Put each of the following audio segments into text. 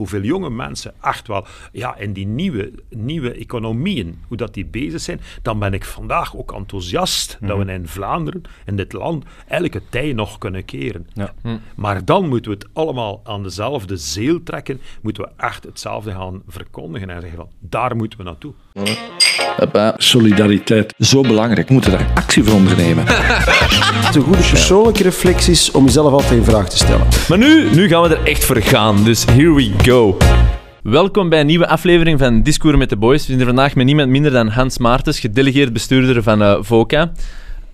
hoeveel jonge mensen echt wel ja, in die nieuwe, nieuwe economieën, hoe dat die bezig zijn, dan ben ik vandaag ook enthousiast dat we in Vlaanderen, in dit land, elke tij nog kunnen keren. Ja. Maar dan moeten we het allemaal aan dezelfde zeel trekken, moeten we echt hetzelfde gaan verkondigen en zeggen van, daar moeten we naartoe. Solidariteit. Zo belangrijk, we moeten daar actie voor ondernemen. Het een goede persoonlijke reflecties om jezelf altijd in vraag te stellen. Maar nu, nu gaan we er echt voor gaan, dus here we go. Welkom bij een nieuwe aflevering van Discours met de Boys. We zijn er vandaag met niemand minder dan Hans Maartens, gedelegeerd bestuurder van eh, VOCA.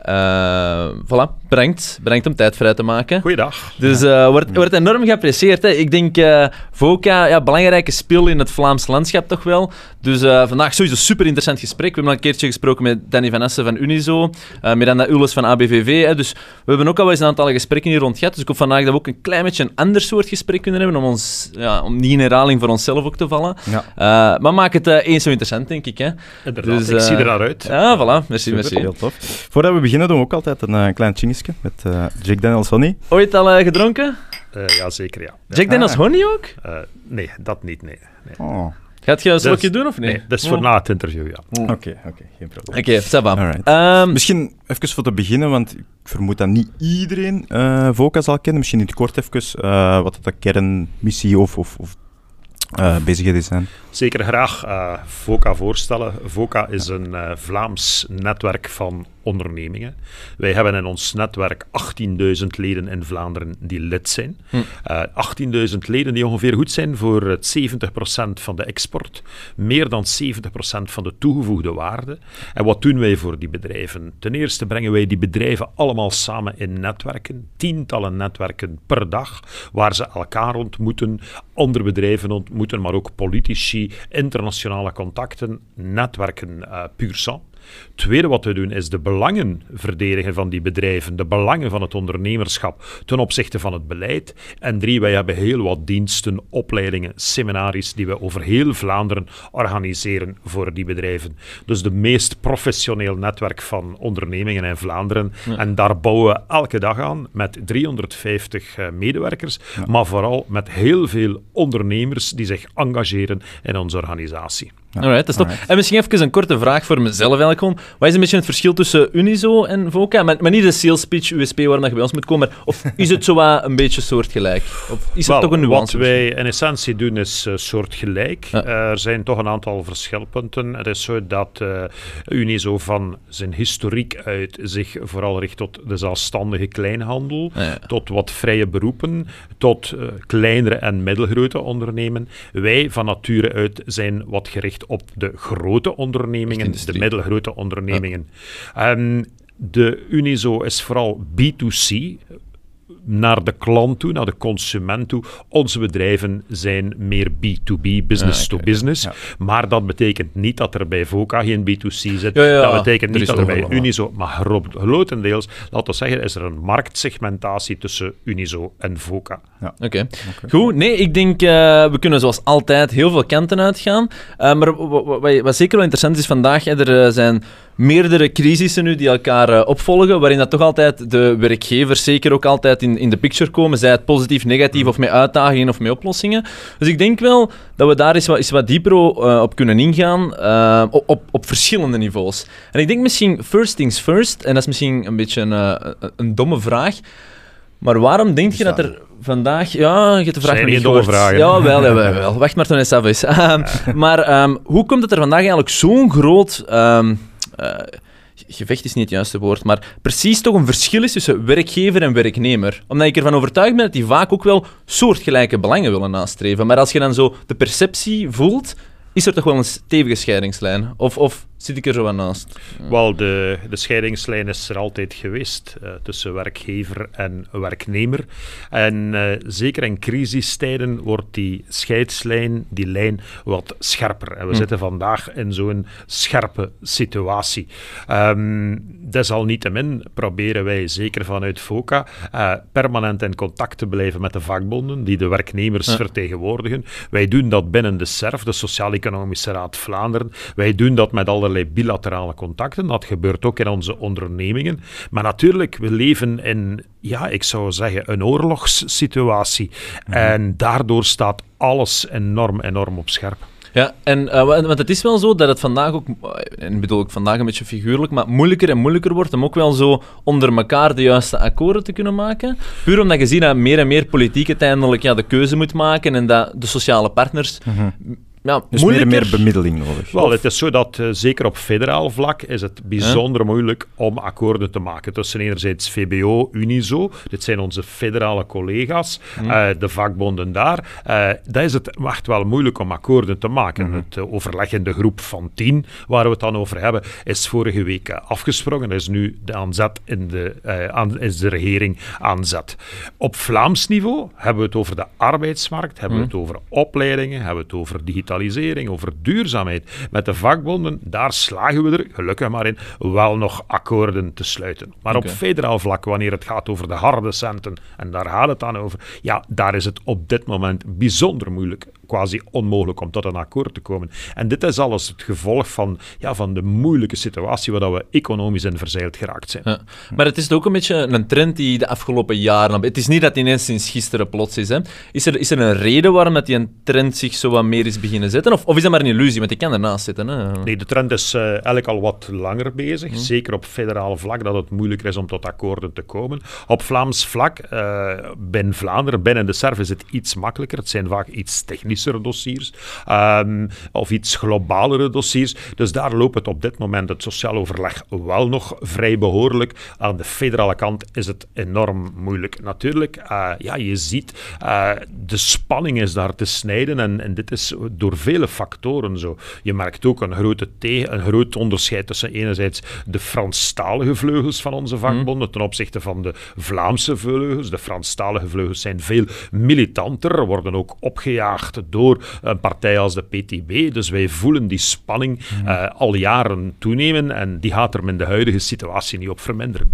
Eh, voilà, bedankt. Bedankt om tijd vrij te maken. Goeiedag. Dus eh wordt, wordt enorm geapprecieerd. Hè. Ik denk, eh VOCA, ja, belangrijke speel in het Vlaams landschap toch wel. Dus vandaag sowieso een super interessant gesprek. We hebben al een keertje gesproken met Danny Van Assen van Unizo, Miranda Ulles van ABVV. Hè. Dus we hebben ook al eens een aantal gesprekken hier rond gehad. Dus ik hoop vandaag dat we ook een klein beetje een ander soort gesprek kunnen hebben, om, ons, ja, om niet in herhaling voor onszelf ook te vallen. Ja. Maar maak het eens zo interessant, denk ik. Hè. Inderdaad, Dus, ik zie er naar uit. Ja, voilà. Merci, Super, merci. heel tof. Voordat we beginnen doen we ook altijd een eh, klein chingisje met eh, Jake Daniels Honey. Ooit al eh, gedronken? Eh, ja, zeker ja. Jack Daniels Ah. Honey ook? Eh, nee, dat niet, nee. nee. Oh, Gaat je een slokje Dus- doen of niet? Nee, dat is voor Oh. na het interview, ja. oké, oké, geen probleem. Oké, ça va. Alright. Ehm, Misschien even voor te beginnen, want ik vermoed dat niet iedereen eh VOCA zal kennen. Misschien in het kort even eh, wat de kernmissie of, of, of eh, bezigheden zijn. Zeker graag eh VOCA voorstellen. VOCA is een eh, Vlaams netwerk van ondernemingen. Wij hebben in ons netwerk 18.000 leden in Vlaanderen die lid zijn. Eh 18.000 leden die ongeveer goed zijn voor het 70% van de export, meer dan 70% van de toegevoegde waarde. En wat doen wij voor die bedrijven? Ten eerste brengen wij die bedrijven allemaal samen in netwerken, tientallen netwerken per dag, waar ze elkaar ontmoeten, andere bedrijven ontmoeten, maar ook politici, internationale contacten, netwerken eh puur sang. Tweede wat we doen is de belangen verdedigen van die bedrijven, de belangen van het ondernemerschap ten opzichte van het beleid. En drie, wij hebben heel wat diensten, opleidingen, seminaries die we over heel Vlaanderen organiseren voor die bedrijven. Dus de meest professioneel netwerk van ondernemingen in Vlaanderen. En daar bouwen we elke dag aan met 350 eh, medewerkers, maar vooral met heel veel ondernemers die zich engageren in onze organisatie. Alright, dat is top. En misschien even een korte vraag voor mezelf eigenlijk gewoon. Wat is een beetje het verschil tussen Unizo en VOCA? Maar, maar niet de sales pitch, USP, waarom dat je bij ons moet komen. maar- Of is het zo wat een beetje soortgelijk? Of is er toch een wat nuance? wij in essentie doen is eh, soortgelijk. Ja. Er zijn toch een aantal verschilpunten. Het is zo dat eh Unizo van zijn historiek uit zich vooral richt tot de zelfstandige kleinhandel, Ja, tot wat vrije beroepen, tot eh, kleinere en middelgrote ondernemen. Wij van nature uit zijn wat gericht op de grote ondernemingen, de industrie. middelgrote ondernemingen. Ehm, de Unizo is vooral B2C, naar de klant toe, naar de consument toe. Onze bedrijven zijn meer B2B, business Ja, to business. Ja. Maar dat betekent niet dat er bij VOCA geen B2C zit. Ja, ja, dat betekent er niet is dat er bij Unizo... Maar gro- grotendeels, laten we zeggen, is er een marktsegmentatie tussen Unizo en VOCA. Oké. Goed, nee, ik denk eh, we kunnen zoals altijd heel veel kanten uitgaan. Eh, maar wa- wa- wa- wat, zeker wel interessant is vandaag, hè, er eh, zijn meerdere crisissen nu die elkaar opvolgen, waarin dat toch altijd de werkgevers zeker ook altijd in, in de picture komen, zij het positief, negatief of met uitdagingen of met oplossingen. Dus ik denk wel dat we daar eens wat, eens wat dieper o- eh, op kunnen ingaan, eh, op, op, verschillende niveaus. En ik denk misschien first things first, en dat is misschien een beetje een, eh, een, domme vraag, maar waarom denk je dat er vandaag... Ja, je hebt de vraag niet domme vragen. Ja, wel, ja, wel, wel. Wacht maar tot het af is. Ehm, maar ehm, hoe komt het er vandaag eigenlijk zo'n groot... ehm, eh, gevecht is niet het juiste woord, maar precies toch een verschil is tussen werkgever en werknemer. Omdat ik ervan overtuigd ben dat die vaak ook wel soortgelijke belangen willen nastreven. Maar als je dan zo de perceptie voelt, is er toch wel een stevige scheidingslijn? Of, of zit ik er zo aan naast? Wel, de, de scheidingslijn is er altijd geweest eh, tussen werkgever en werknemer. En eh, zeker in crisistijden wordt die scheidslijn, die lijn, wat scherper. En we zitten vandaag in zo'n scherpe situatie. Ehm desalniettemin proberen wij, zeker vanuit FOCA, eh, permanent in contact te blijven met de vakbonden die de werknemers vertegenwoordigen. Wij doen dat binnen de SERF, de Sociaal-Economische Raad Vlaanderen. Wij doen dat met allerlei allerlei bilaterale contacten. Dat gebeurt ook in onze ondernemingen. Maar natuurlijk, we leven in, ja, ik zou zeggen, een oorlogssituatie. En daardoor staat alles enorm, enorm op scherp. Ja, en, eh, wa- want het is wel zo dat het vandaag ook, en ik bedoel ik vandaag een beetje figuurlijk, maar moeilijker en moeilijker wordt om ook wel zo onder elkaar de juiste akkoorden te kunnen maken. Puur omdat je ziet dat meer en meer politiek uiteindelijk ja, de keuze moet maken en dat de sociale partners ja, Dus meer en meer bemiddeling nodig. Wel, het is zo dat eh, zeker op federaal vlak is het bijzonder moeilijk om akkoorden te maken tussen enerzijds VBO, Unizo, dit zijn onze federale collega's, eh, de vakbonden daar. Eh dat is het echt wel moeilijk om akkoorden te maken. Het eh, overleg in de groep van tien, waar we het dan over hebben, is vorige week afgesprongen. Is nu de aanzet in de, eh, aan, is de regering aan zet. Op Vlaams niveau hebben we het over de arbeidsmarkt, hebben we het over opleidingen, hebben we het over digitalisering, over duurzaamheid. Met de vakbonden, daar slagen we er, gelukkig maar in, wel nog akkoorden te sluiten. Maar op federaal vlak, wanneer het gaat over de harde centen, en daar gaat het dan over, ja, daar is het op dit moment bijzonder moeilijk, quasi onmogelijk om tot een akkoord te komen. En dit is alles het gevolg van, ja, van de moeilijke situatie waar we economisch in verzeild geraakt zijn. Ja. Maar het is ook een beetje een trend die de afgelopen jaren... Het is niet dat ineens sinds gisteren plots is. Hè. Is, er, is er een reden waarom dat die een trend zich zo wat meer is beginnen zetten? Of, of is dat maar een illusie? Want die kan ernaast zitten. Hè. Nee, de trend is eh, eigenlijk al wat langer bezig. Zeker op federaal vlak, dat het moeilijker is om tot akkoorden te komen. Op Vlaams vlak, eh binnen Vlaanderen, binnen de SERF is het iets makkelijker. Het zijn vaak iets dossiers ehm, of iets globalere dossiers. Dus daar loopt het op dit moment het sociaal overleg wel nog vrij behoorlijk. Aan de federale kant is het enorm moeilijk. Natuurlijk, eh, ja, je ziet, eh, de spanning is daar te snijden en, en dit is door vele factoren zo. Je merkt ook een, grote tegen, een groot onderscheid tussen enerzijds de Franstalige vleugels van onze vakbonden ten opzichte van de Vlaamse vleugels. De Franstalige vleugels zijn veel militanter, worden ook opgejaagd door een partij als de PTB. Dus wij voelen die spanning eh, al jaren toenemen en die gaat er in de huidige situatie niet op verminderen.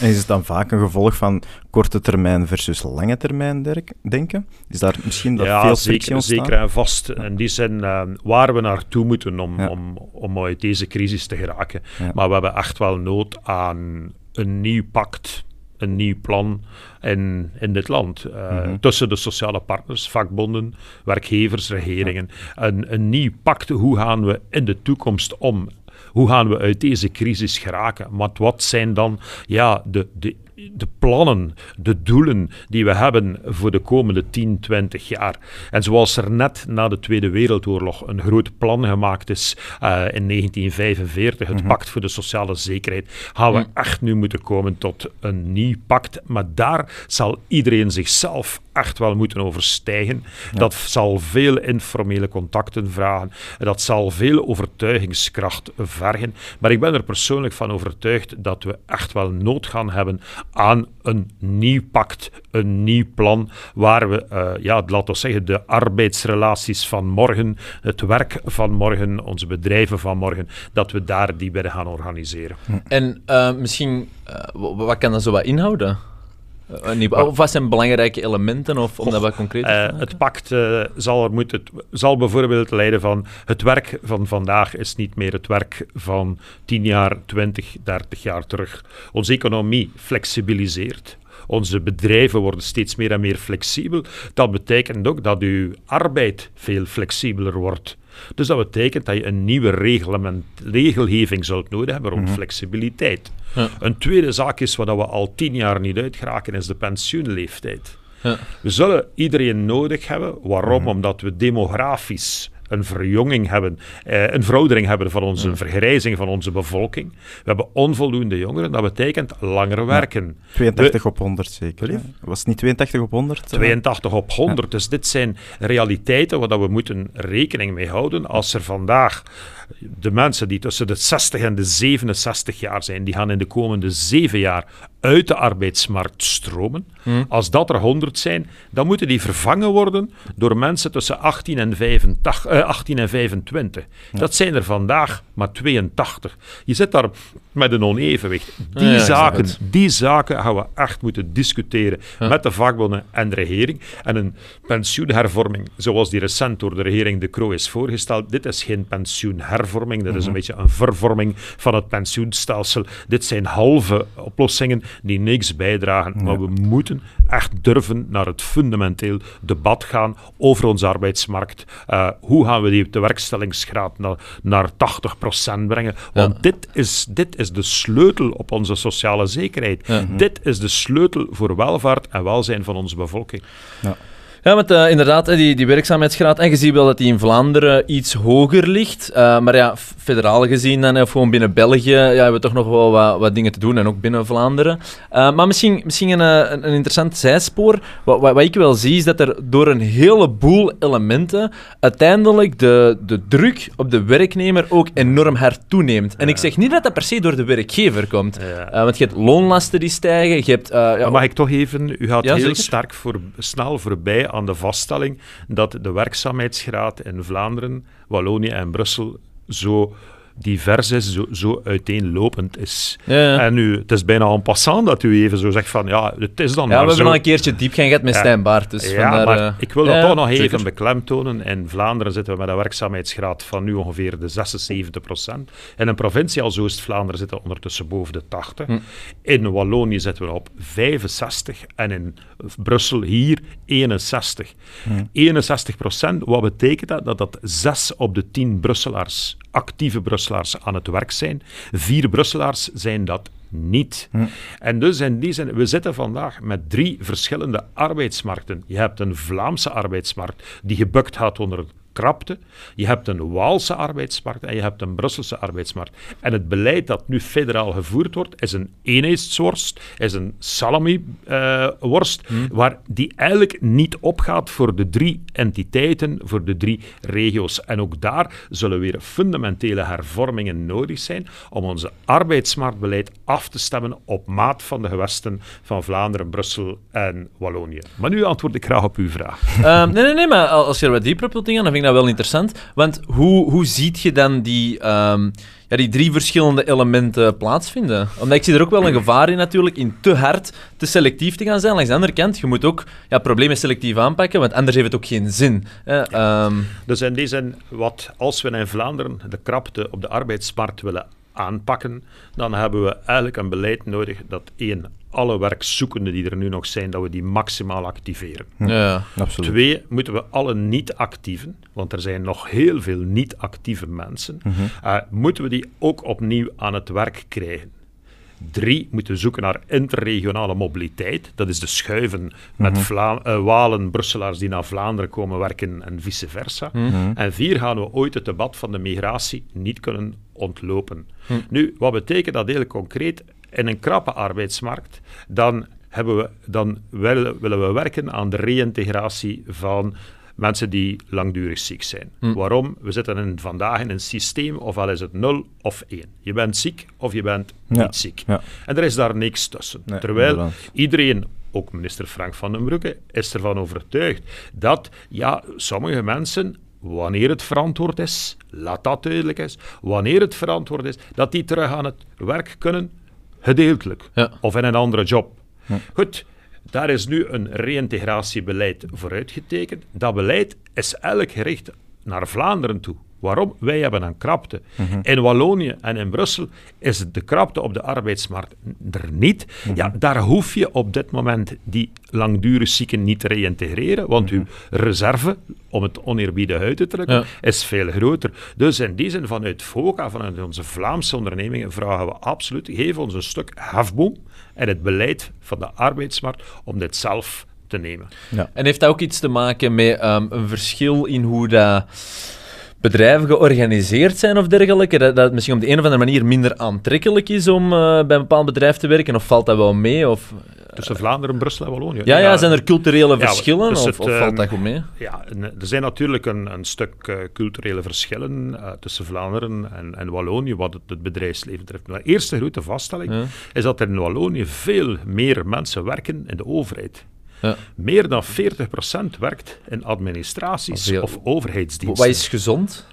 En is het dan vaak een gevolg van korte termijn versus lange termijn denken? Is daar misschien dat veel frictie zeker, zeker en vast. In die zin eh, waar we naartoe moeten om, Ja. om, om uit deze crisis te geraken. Ja. Maar we hebben echt wel nood aan een nieuw pact, een nieuw plan in, in dit land. Eh, Mhm. Tussen de sociale partners, vakbonden, werkgevers, regeringen. Een, een nieuw pact. Hoe gaan we in de toekomst om? Hoe gaan we uit deze crisis geraken? Maar wat zijn dan ja, de, de, de plannen, de doelen die we hebben voor de komende 10, 20 jaar? En zoals er net na de Tweede Wereldoorlog een groot plan gemaakt is eh, in 1945, het Pact voor de Sociale Zekerheid, gaan we echt nu moeten komen tot een nieuw pact. Maar daar zal iedereen zichzelf echt wel moeten overstijgen. Dat zal veel informele contacten vragen. Dat zal veel overtuigingskracht vergen. Maar ik ben er persoonlijk van overtuigd dat we echt wel nood gaan hebben aan een nieuw pact, een nieuw plan, waar we, eh, ja, laten we zeggen, de arbeidsrelaties van morgen, het werk van morgen, onze bedrijven van morgen, dat we daar die willen gaan organiseren. En eh, misschien, eh, wa- wat kan dat zo wat inhouden? Of wat zijn belangrijke elementen, of om dat wat concreter te Eh, het pact eh, zal, er moet het, zal bijvoorbeeld leiden van het werk van vandaag is niet meer het werk van 10 jaar, 20, 30 jaar terug. Onze economie flexibiliseert. Onze bedrijven worden steeds meer en meer flexibel. Dat betekent ook dat uw arbeid veel flexibeler wordt. Dus dat betekent dat je een nieuwe reglement, regelgeving zult nodig hebben rond flexibiliteit. Ja. Een tweede zaak is wat we al tien jaar niet uitgeraken, is de pensioenleeftijd. Ja. We zullen iedereen nodig hebben. Waarom? Omdat we demografisch een verjonging hebben, eh, een veroudering hebben van onze vergrijzing van onze bevolking. We hebben onvoldoende jongeren. Dat betekent langer werken. 82 op 100 zeker. Hè? Was het niet 82 op 100? eh? 82 op 100. Dus dit zijn realiteiten waar dat we moeten rekening mee houden. Als er vandaag de mensen die tussen de 60 en de 67 jaar zijn, die gaan in de komende zeven jaar uit de arbeidsmarkt stromen. Als dat er 100 zijn, dan moeten die vervangen worden door mensen tussen 18 en, 85, eh, 18 en 25. Dat zijn er vandaag maar 82. Je zit daar met een onevenwicht. Die, Ja, zaken, die zaken gaan we echt moeten discussiëren met de vakbonden en de regering. En een pensioenhervorming, zoals die recent door de regering De Croo is voorgesteld, dit is geen pensioenhervorming, dit is een beetje een vervorming van het pensioenstelsel. Dit zijn halve oplossingen die niks bijdragen. Maar we moeten echt durven naar het fundamenteel debat gaan over onze arbeidsmarkt. Uh, hoe gaan we die de werkstellingsgraad naar, naar 80% brengen? Want dit, is, dit is de sleutel op onze sociale zekerheid. Dit is de sleutel voor welvaart en welzijn van onze bevolking. Ja, want uh, inderdaad, die, die werkzaamheidsgraad, en je ziet wel dat die in Vlaanderen iets hoger ligt. Uh, maar ja, federaal gezien dan, of gewoon binnen België, ja, hebben we toch nog wel wat, wat dingen te doen, en ook binnen Vlaanderen. Uh, maar misschien, misschien een, een, een interessant zijspoor. Wat, wat, wat, ik wel zie, is dat er door een heleboel elementen uiteindelijk de, de druk op de werknemer ook enorm hard toeneemt. En ik zeg niet dat dat per se door de werkgever komt. Ja. want je hebt loonlasten die stijgen, je hebt... ja, mag ik toch even... U gaat Ja, heel zeker. sterk voor, snel voorbij aan de vaststelling dat de werkzaamheidsgraad in Vlaanderen, Wallonië en Brussel zo divers is, zo, zo uiteenlopend is. Ja, ja. En nu, het is bijna en passant dat u even zo zegt van, ja, het is dan Ja, we maar hebben zo. al een keertje diep gaan met. Stijn Baart. Dus ja, vandaar, maar eh, ik wil dat toch nog even zeker. beklemtonen. In Vlaanderen zitten we met een werkzaamheidsgraad van nu ongeveer de 76 procent. In een provincie als Oost-Vlaanderen zitten we ondertussen boven de 80. Hm. In Wallonië zitten we op 65 en in Brussel hier 61. 61 procent, wat betekent dat? Dat dat 6 op de 10 Brusselaars, actieve Brusselaars, aan het werk zijn. Vier Brusselaars zijn dat niet. En dus in die zin, we zitten vandaag met drie verschillende arbeidsmarkten. Je hebt een Vlaamse arbeidsmarkt die gebukt gaat onder krapte. Je hebt een Waalse arbeidsmarkt en je hebt een Brusselse arbeidsmarkt. En het beleid dat nu federaal gevoerd wordt, is een eenheidsworst, is een salami-worst, waar die eigenlijk niet opgaat voor de drie entiteiten, voor de drie regio's. En ook daar zullen weer fundamentele hervormingen nodig zijn om onze arbeidsmarktbeleid af te stemmen op maat van de gewesten van Vlaanderen, Brussel en Wallonië. Maar nu antwoord ik graag op uw vraag. Ehm, nee, nee, nee, maar als je er wat dieper op wilt ingaan, dan vind ik dat wel interessant. Want hoe, hoe ziet je dan die, ehm, ja, die drie verschillende elementen plaatsvinden? Omdat ik zie er ook wel een gevaar in natuurlijk, in te hard, te selectief te gaan zijn. Langs de andere kant, je moet ook ja, problemen selectief aanpakken, want anders heeft het ook geen zin. hè. Ehm, Dus in die zin, wat, als we in Vlaanderen de krapte op de arbeidsmarkt willen aanpakken, dan hebben we eigenlijk een beleid nodig dat één, alle werkzoekenden die er nu nog zijn, dat we die maximaal activeren. ja. Absoluut. Twee, moeten we alle niet-actieven, want er zijn nog heel veel niet-actieve mensen, eh, moeten we die ook opnieuw aan het werk krijgen. Drie, moeten we zoeken naar interregionale mobiliteit. Dat is de schuiven met Vla- eh, Walen, Brusselaars die naar Vlaanderen komen werken en vice versa. En vier, gaan we ooit het debat van de migratie niet kunnen ontlopen. Nu, wat betekent dat heel concreet? In een krappe arbeidsmarkt, dan, hebben we, dan willen, willen we werken aan de reïntegratie van mensen die langdurig ziek zijn. Waarom? We zitten in, vandaag in een systeem, ofwel is het 0 of 1. Je bent ziek of je bent Ja, niet ziek. ja. En er is daar niks tussen. Nee, Terwijl inderdaad. iedereen, ook minister Frank van den Broeke, is ervan overtuigd dat ja, sommige mensen, wanneer het verantwoord is, laat dat duidelijk is, wanneer het verantwoord is, dat die terug aan het werk kunnen, gedeeltelijk, Ja. of in een andere job. Goed, daar is nu een reïntegratiebeleid vooruitgetekend. Dat beleid is eigenlijk gericht naar Vlaanderen toe. Waarom? Wij hebben een krapte. In Wallonië en in Brussel is de krapte op de arbeidsmarkt er niet. Ja, daar hoef je op dit moment die langdurig zieken niet te reïntegreren, want uw reserve, om het oneerbiedig uit te drukken, Ja. is veel groter. Dus in die zin, vanuit FOCA, vanuit onze Vlaamse ondernemingen, vragen we absoluut, geef ons een stuk hefboom en het beleid van de arbeidsmarkt om dit zelf te nemen. En heeft dat ook iets te maken met ehm, een verschil in hoe dat bedrijven georganiseerd zijn of dergelijke? Dat, dat het misschien op de een of andere manier minder aantrekkelijk is om eh, bij een bepaald bedrijf te werken? Of valt dat wel mee? Of... Tussen Vlaanderen, Brussel en Wallonië. Ja, ja, zijn er culturele Ja, verschillen dus of, het, of valt dat goed mee? Ja, eh, er zijn natuurlijk een, een stuk eh, culturele verschillen eh, tussen Vlaanderen en, en Wallonië wat het, het bedrijfsleven betreft. Maar de eerste grote vaststelling Ja. is dat er in Wallonië veel meer mensen werken in de overheid. Ja. Meer dan 40% werkt in administraties Veel. of overheidsdiensten. Wat is gezond?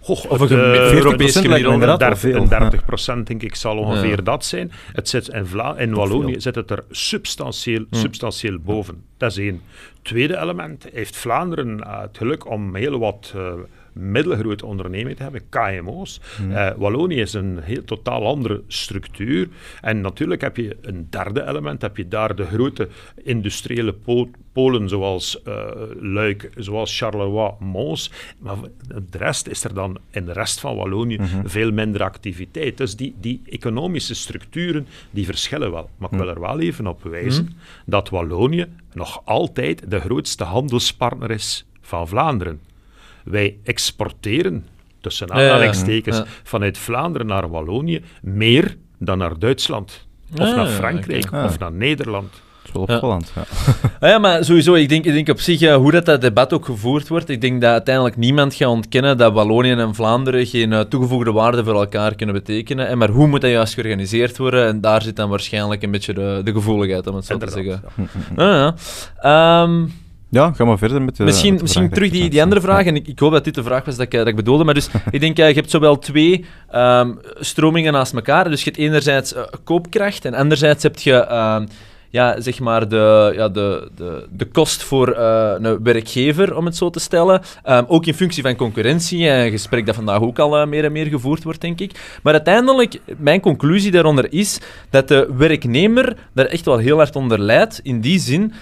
Goh, Of het, een gemi- 40% lijkt me gemiddelde. inderdaad wel 30, veel. een 30 procent, denk ik, zal ongeveer Ja. dat zijn. Het zit in, Vla in. Wallonië zit het er substantieel, substantieel boven. Dat is één. Tweede element, heeft Vlaanderen eh, het geluk om heel wat eh, middelgrote ondernemingen te hebben, KMO's. Eh, Wallonië is een heel totaal andere structuur. En natuurlijk heb je een derde element, heb je daar de grote industriële po- polen zoals eh, Luik, zoals Charleroi, Mons. Maar de rest is er dan in de rest van Wallonië veel minder activiteit. Dus die, die economische structuren die verschillen wel. Maar ik wil er wel even op wijzen dat Wallonië nog altijd de grootste handelspartner is van Vlaanderen. Wij exporteren, tussen Ja, ja, ja. aanhalingstekens, Ja. vanuit Vlaanderen naar Wallonië meer dan naar Duitsland. Of naar. Frankrijk, of naar Nederland. Dat is wel Ja. Ja. Ah ja, maar sowieso, ik denk, ik denk op zich, hoe dat, dat debat ook gevoerd wordt, ik denk dat uiteindelijk niemand gaat ontkennen dat Wallonië en Vlaanderen geen eh, toegevoegde waarde voor elkaar kunnen betekenen. En maar hoe moet dat juist georganiseerd worden? En daar zit dan waarschijnlijk een beetje de, de gevoeligheid, om het zo te zeggen. Ah, ja. Ehm, ja, ga maar verder met de misschien met de misschien vraag terug die, die andere vraag, en ik, ik hoop dat dit de vraag was dat ik, eh, dat ik bedoelde. Maar dus, ik denk, eh, je hebt zowel twee ehm, stromingen naast elkaar. Dus je hebt enerzijds eh, koopkracht en anderzijds heb je... ehm, ja, zeg maar de, ja, de, de, de kost voor eh, een werkgever, om het zo te stellen. Ehm, ook in functie van concurrentie, een gesprek dat vandaag ook al eh, meer en meer gevoerd wordt, denk ik. Maar uiteindelijk, mijn conclusie daaronder is dat de werknemer daar echt wel heel hard onder lijdt. In die zin,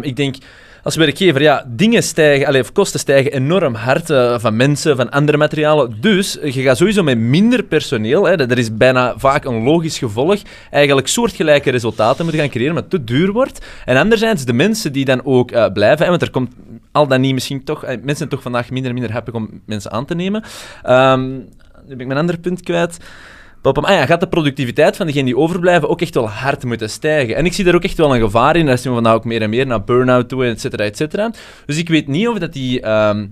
ik denk als werkgever, ja, dingen stijgen, allee, of kosten stijgen enorm hard eh, van mensen, van andere materialen. Dus eh, je gaat sowieso met minder personeel, hè, dat is bijna vaak een logisch gevolg, eigenlijk soortgelijke resultaten moeten gaan creëren, maar te duur wordt. En anderzijds de mensen die dan ook eh, blijven, want er komt al dan niet misschien toch, mensen zijn toch vandaag minder en minder happy om mensen aan te nemen. Ehm, nu ben ik mijn andere punt kwijt. Pam, pam. Ah ja, gaat de productiviteit van degenen die overblijven ook echt wel hard moeten stijgen. En ik zie daar ook echt wel een gevaar in. Daar zien we vandaag ook meer en meer naar burn-out toe, et cetera, et cetera. Dus ik weet niet of dat die ehm,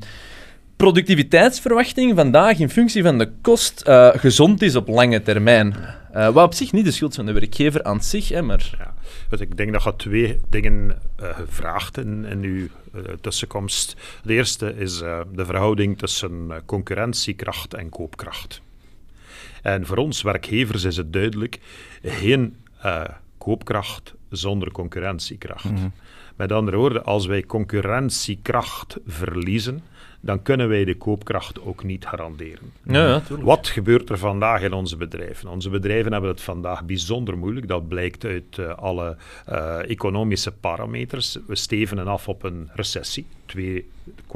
productiviteitsverwachting vandaag in functie van de kost eh, gezond is op lange termijn. Eh, wat op zich niet de schuld van de werkgever aan zich, hè, maar... Ja. Dus ik denk dat je twee dingen eh, gevraagd in, in uw tussenkomst. De eerste is de verhouding tussen concurrentiekracht en koopkracht. En voor ons werkgevers is het duidelijk geen eh, koopkracht zonder concurrentiekracht. Met andere woorden, als wij concurrentiekracht verliezen, dan kunnen wij de koopkracht ook niet garanderen. Ja. Wat gebeurt er vandaag in onze bedrijven? Onze bedrijven hebben het vandaag bijzonder moeilijk. Dat blijkt uit eh, alle eh, economische parameters. We stevenen af op een recessie. Twee,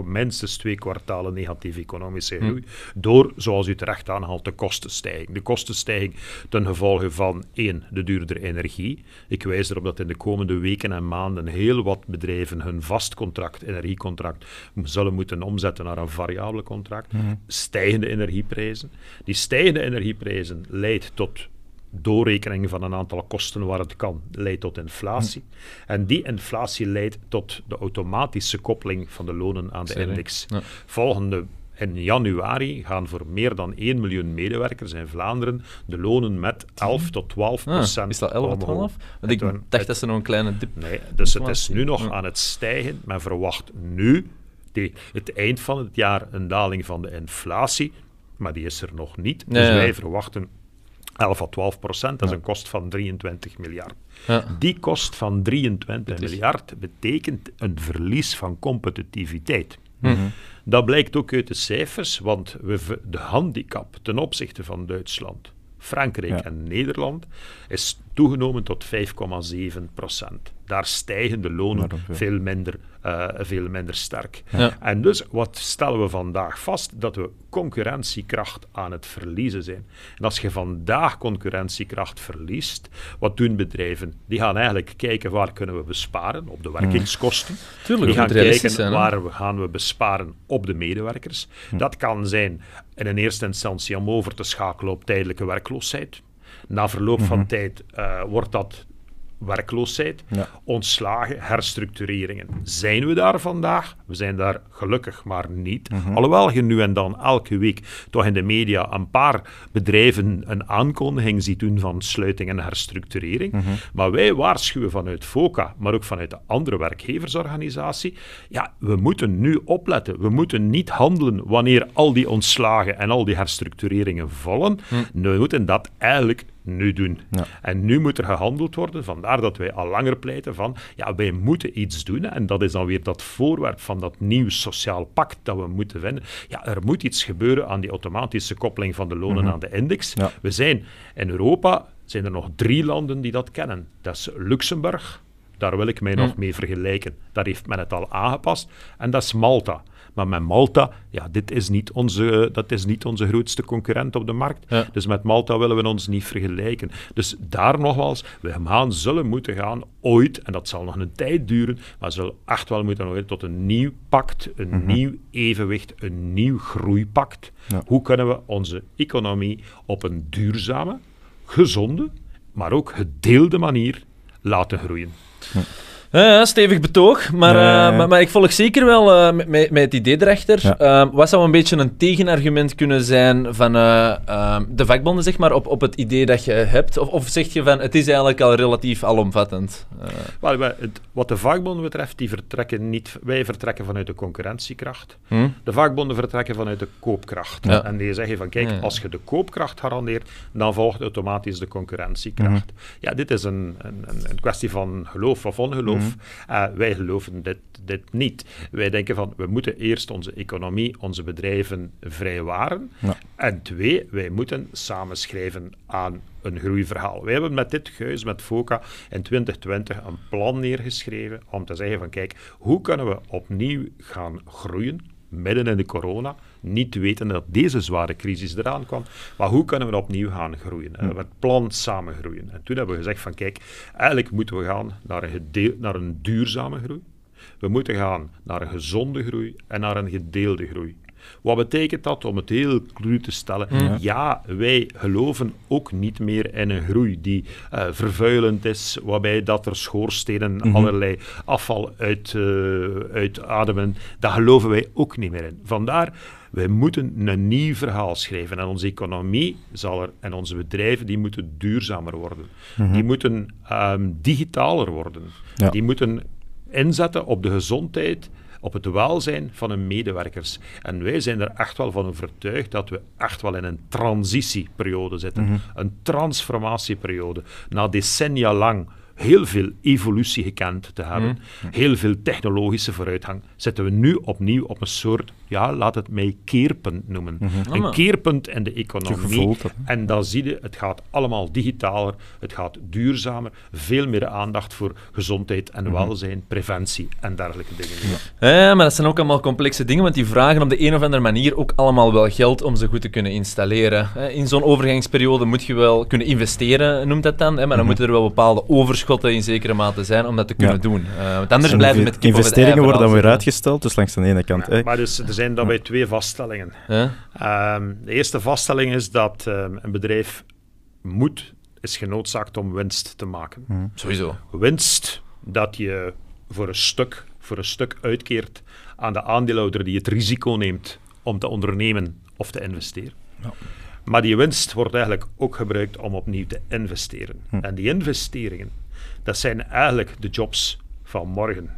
minstens twee kwartalen negatieve economische groei. Door, zoals u terecht aanhaalt, de kostenstijging. De kostenstijging ten gevolge van één, de duurdere energie. Ik wijs erop dat in de komende weken en maanden heel wat bedrijven hun vast contract, energiecontract, zullen moeten omzetten naar een variabele contract. Stijgende energieprijzen. Die stijgende energieprijzen leidt tot doorrekening van een aantal kosten waar het kan, leidt tot inflatie. En die inflatie leidt tot de automatische koppeling van de lonen aan de index. Ja. Volgende in januari gaan voor meer dan 1 miljoen medewerkers in Vlaanderen de lonen met 11 tot 12 Ah, procent is dat 11 of omhoog. 12? Want ik dacht dat ze nog een kleine dip... Nee, dus het is nu nog aan het stijgen. Men verwacht nu, die, het eind van het jaar, een daling van de inflatie. Maar die is er nog niet. Dus wij verwachten 11 à 12 procent. Dat is Ja. een kost van 23 miljard. Ja. Die kost van 23 Dat is- miljard betekent een verlies van competitiviteit. Mhm. Dat blijkt ook uit de cijfers, want we, de handicap ten opzichte van Duitsland, Frankrijk Ja. en Nederland is toegenomen tot 5,7 procent. Daar stijgen de lonen veel. minder, eh, veel minder sterk. Ja. En dus wat stellen we vandaag vast? Dat we concurrentiekracht aan het verliezen zijn. En als je vandaag concurrentiekracht verliest, wat doen bedrijven? Die gaan eigenlijk kijken waar kunnen we besparen op de werkingskosten. Tuurlijk, Die gaan kijken zijn, waar we gaan we besparen op de medewerkers. Dat kan zijn in een eerste instantie om over te schakelen op tijdelijke werkloosheid. Na verloop van tijd eh, wordt dat werkloosheid, Ja. ontslagen, herstructureringen. Zijn we daar vandaag? We zijn daar gelukkig maar niet. Mhm. Alhoewel je nu en dan elke week toch in de media een paar bedrijven een aankondiging ziet doen van sluiting en herstructurering. Mhm. Maar wij waarschuwen vanuit FOCA, maar ook vanuit de andere werkgeversorganisatie. Ja, we moeten nu opletten. We moeten niet handelen wanneer al die ontslagen en al die herstructureringen vallen. We moeten dat eigenlijk nu doen. Ja. En nu moet er gehandeld worden. Vandaar dat wij al langer pleiten van, ja, wij moeten iets doen. En dat is dan weer dat voorwerp van dat nieuw sociaal pact dat we moeten vinden. Ja, er moet iets gebeuren aan die automatische koppeling van de lonen aan de index. Ja. We zijn in Europa, zijn er nog drie landen die dat kennen. Dat is Luxemburg, daar wil ik mij nog mee vergelijken. Daar heeft men het al aangepast. En dat is Malta. Maar met Malta, ja, dit is niet onze, dat is niet onze grootste concurrent op de markt. Ja. Dus met Malta willen we ons niet vergelijken. Dus daar nogmaals, we gaan, zullen moeten gaan ooit, en dat zal nog een tijd duren, maar we zullen echt wel moeten gaan tot een nieuw pact, een nieuw evenwicht, een nieuw groeipact. Ja. Hoe kunnen we onze economie op een duurzame, gezonde, maar ook gedeelde manier laten groeien? Ja, ja, stevig betoog, maar, eh, maar, maar ik volg zeker wel eh, met, met, het idee erachter. Ja. Eh, wat zou een beetje een tegenargument kunnen zijn van eh, eh, de vakbonden, zeg maar, op, op het idee dat je hebt? Of, of zeg je van, het is eigenlijk al relatief alomvattend? Het- wat de vakbonden betreft, die vertrekken niet, wij vertrekken vanuit de concurrentiekracht. hm? De vakbonden vertrekken vanuit de koopkracht. Ja. En die zeggen van, kijk, Ja. als je de koopkracht garandeert, dan volgt automatisch de concurrentiekracht. Ja, dit is een, een, een- een kwestie van geloof of ongeloof. Eh, wij geloven dit, dit niet. Wij denken van, we moeten eerst onze economie, onze bedrijven vrijwaren. Ja. En twee, wij moeten samenschrijven aan een groeiverhaal. Wij hebben met dit gehuis, met FOCA, in 2020 een plan neergeschreven om te zeggen van kijk, hoe kunnen we opnieuw gaan groeien, midden in de corona, niet weten dat deze zware crisis eraan kwam, maar hoe kunnen we opnieuw gaan groeien? En het plan samen groeien. En toen hebben we gezegd van kijk, eigenlijk moeten we gaan naar een, gedeel, naar een duurzame groei. We moeten gaan naar een gezonde groei en naar een gedeelde groei. Wat betekent dat om het heel cru te stellen? Ja, wij geloven ook niet meer in een groei die eh, vervuilend is, waarbij dat er schoorstenen allerlei afval uit, eh, uitademen. Daar geloven wij ook niet meer in. Vandaar, wij moeten een nieuw verhaal schrijven. En onze economie zal er, en onze bedrijven die moeten duurzamer worden. Die moeten ehm, digitaler worden. Ja. Die moeten inzetten op de gezondheid, op het welzijn van hun medewerkers. En wij zijn er echt wel van overtuigd dat we echt wel in een transitieperiode zitten. Een transformatieperiode. Na decennia lang heel veel evolutie gekend te hebben, heel veel technologische vooruitgang, zitten we nu opnieuw op een soort, ja, laat het mij keerpunt noemen. Een maar- keerpunt in de economie. En dan zie je, het gaat allemaal digitaler, het gaat duurzamer, veel meer aandacht voor gezondheid en welzijn, preventie en dergelijke dingen. Ja, maar dat zijn ook allemaal complexe dingen, want die vragen op de een of andere manier ook allemaal wel geld om ze goed te kunnen installeren. Hè, In zo'n overgangsperiode moet je wel kunnen investeren, noemt dat dan, hè, maar dan moeten er wel bepaalde overschotten in zekere mate zijn om dat te kunnen Ja. doen. Eh, want anders En blijven met investeringen worden dan weer uitgesteld, dus langs de ene kant. hè. Maar dus, er zijn daarbij twee vaststellingen. Ehm, de eerste vaststelling is dat ehm, een bedrijf moet, is genoodzaakt om winst te maken. Sowieso. Winst dat je voor een stuk, voor een stuk uitkeert aan de aandeelhouder die het risico neemt om te ondernemen of te investeren. Maar die winst wordt eigenlijk ook gebruikt om opnieuw te investeren. En die investeringen, dat zijn eigenlijk de jobs van morgen.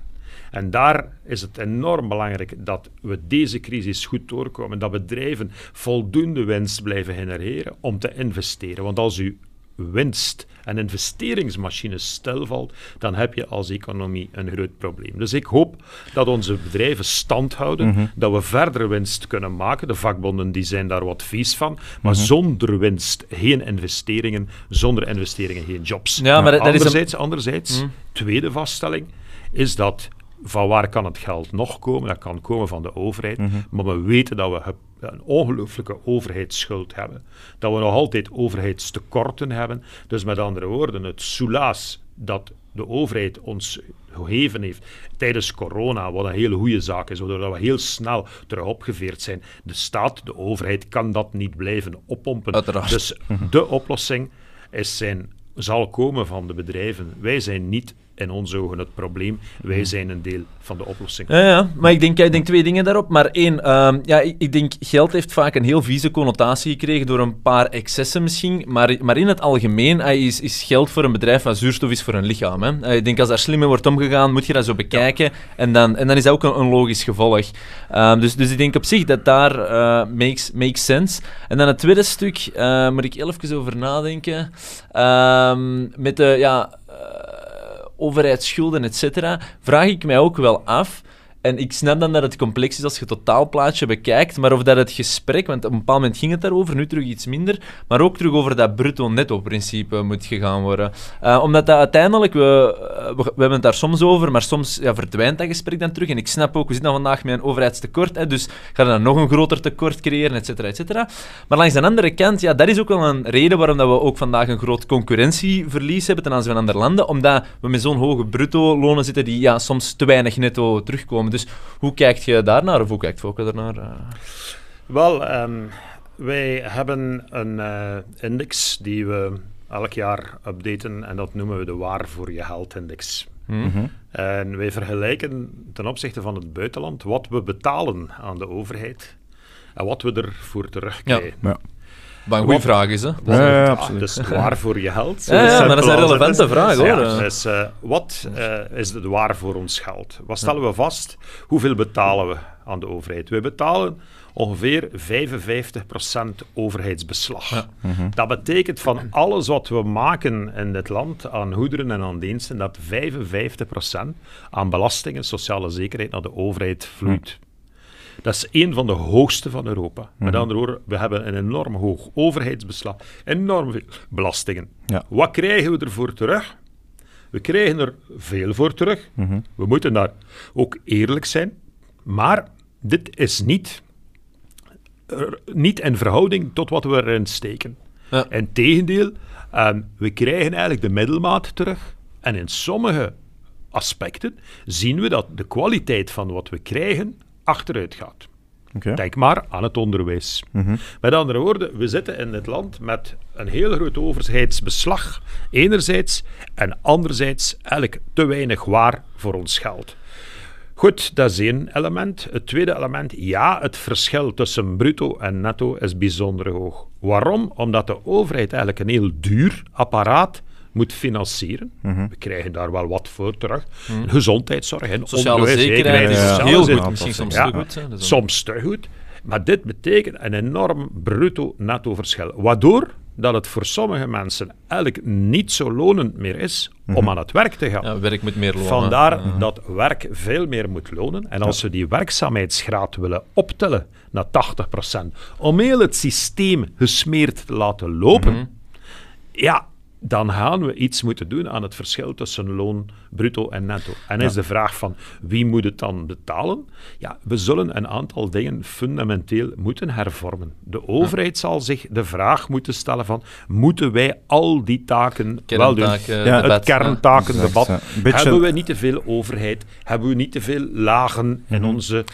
En daar is het enorm belangrijk dat we deze crisis goed doorkomen, dat bedrijven voldoende winst blijven genereren om te investeren. Want als u winst en investeringsmachine stilvalt, dan heb je als economie een groot probleem. Dus ik hoop dat onze bedrijven stand houden, dat we verder winst kunnen maken. De vakbonden die zijn daar wat vies van, maar zonder winst geen investeringen, zonder investeringen geen jobs. Ja, maar een- anderzijds, anderzijds tweede vaststelling is dat van waar kan het geld nog komen? Dat kan komen van de overheid. Maar we weten dat we een ongelooflijke overheidsschuld hebben. Dat we nog altijd overheidstekorten hebben. Dus met andere woorden, het soelaas dat de overheid ons gegeven heeft tijdens corona, wat een hele goede zaak is, waardoor we heel snel terug opgeveerd zijn. De staat, de overheid, kan dat niet blijven oppompen. Uiteraard. Dus de oplossing is zijn zal komen van de bedrijven. Wij zijn niet in onze ogen het probleem. Wij zijn een deel van de oplossing. Ja, ja, maar ik denk, ik denk twee dingen daarop. Maar één, ehm, ja, ik, ik denk geld heeft vaak een heel vieze connotatie gekregen door een paar excessen misschien. Maar, maar in het algemeen is, is geld voor een bedrijf wat zuurstof is voor een lichaam. Hè. Eh, ik denk als daar slim mee wordt omgegaan, moet je dat zo bekijken. En, dan, en dan is dat ook een, een logisch gevolg. Ehm, dus, dus ik denk op zich dat daar eh, makes, makes sense. En dan het tweede stuk, eh, moet ik even over nadenken. Ehm, met de, ja... overheidsschulden, et cetera, vraag ik mij ook wel af. En ik snap dan dat het complex is als je het totaalplaatje bekijkt, maar of dat het gesprek, want op een bepaald moment ging het daarover, nu terug iets minder, maar ook terug over dat bruto-netto-principe moet gegaan worden. Eh, omdat dat uiteindelijk, we, eh, we, we hebben het daar soms over, maar soms ja, verdwijnt dat gesprek dan terug. En ik snap ook, we zitten vandaag met een overheidstekort, hè, dus gaan we dan nog een groter tekort creëren, et cetera, et cetera. Maar langs de andere kant, ja, dat is ook wel een reden waarom dat we ook vandaag een groot concurrentieverlies hebben ten aanzien van andere landen, omdat we met zo'n hoge bruto-lonen zitten die ja, soms te weinig netto terugkomen. Dus hoe kijkt je daarnaar, of hoe kijkt Fokke daarnaar? Eh, Wel, ehm, wij hebben een eh, index die we elk jaar updaten en dat noemen we de waar voor je geld index. hm? En wij vergelijken ten opzichte van het buitenland wat we betalen aan de overheid en wat we ervoor terugkrijgen. Ja. Wat een goede vraag is, hè? Ja, ja, Ja, absoluut. Dus waar voor je geld. Ja, ja, maar dat is een relevante vraag, hoor. Ja, dus, eh, wat eh, is het waar voor ons geld? Wat stellen we vast? Hoeveel betalen we aan de overheid? We betalen ongeveer 55% overheidsbeslag. Ja. Dat betekent van alles wat we maken in dit land aan goederen en aan diensten, dat 55% aan belastingen, sociale zekerheid naar de overheid vloeit. Dat is een van de hoogste van Europa. Met andere woorden, we hebben een enorm hoog overheidsbeslag, enorm veel belastingen. Ja. Wat krijgen we ervoor terug? We krijgen er veel voor terug. We moeten daar ook eerlijk zijn. Maar dit is niet, er- niet in verhouding tot wat we erin steken. Ja. Integendeel, ehm, we krijgen eigenlijk de middelmaat terug. En in sommige aspecten zien we dat de kwaliteit van wat we krijgen achteruit gaat. Denk maar aan het onderwijs. Met andere woorden, we zitten in dit land met een heel groot overheidsbeslag, enerzijds, en anderzijds eigenlijk te weinig waar voor ons geld. Goed, dat is één element. Het tweede element, ja, het verschil tussen bruto en netto is bijzonder hoog. Waarom? Omdat de overheid eigenlijk een heel duur apparaat moet financieren. We krijgen daar wel wat voor terug. Gezondheidszorg en Sociale onderwijs, zekerheid is ja, sociale heel goed, misschien soms Ja. te goed. Hè? Soms te goed. Maar dit betekent een enorm bruto-netto verschil. Waardoor dat het voor sommige mensen eigenlijk niet zo lonend meer is om aan het werk te gaan. Ja, werk met meer loon. hè. Vandaar dat werk veel meer moet lonen. En als we die werkzaamheidsgraad willen optellen naar 80%, om heel het systeem gesmeerd te laten lopen, ja, dan gaan we iets moeten doen aan het verschil tussen loon, bruto en netto. En is de vraag van wie moet het dan betalen? Ja, we zullen een aantal dingen fundamenteel moeten hervormen. De overheid zal zich de vraag moeten stellen van moeten wij al die taken wel doen? Ja, debat, het kerntakendebat. Beetje- Hebben we niet te veel overheid? Hebben we niet te veel lagen in onze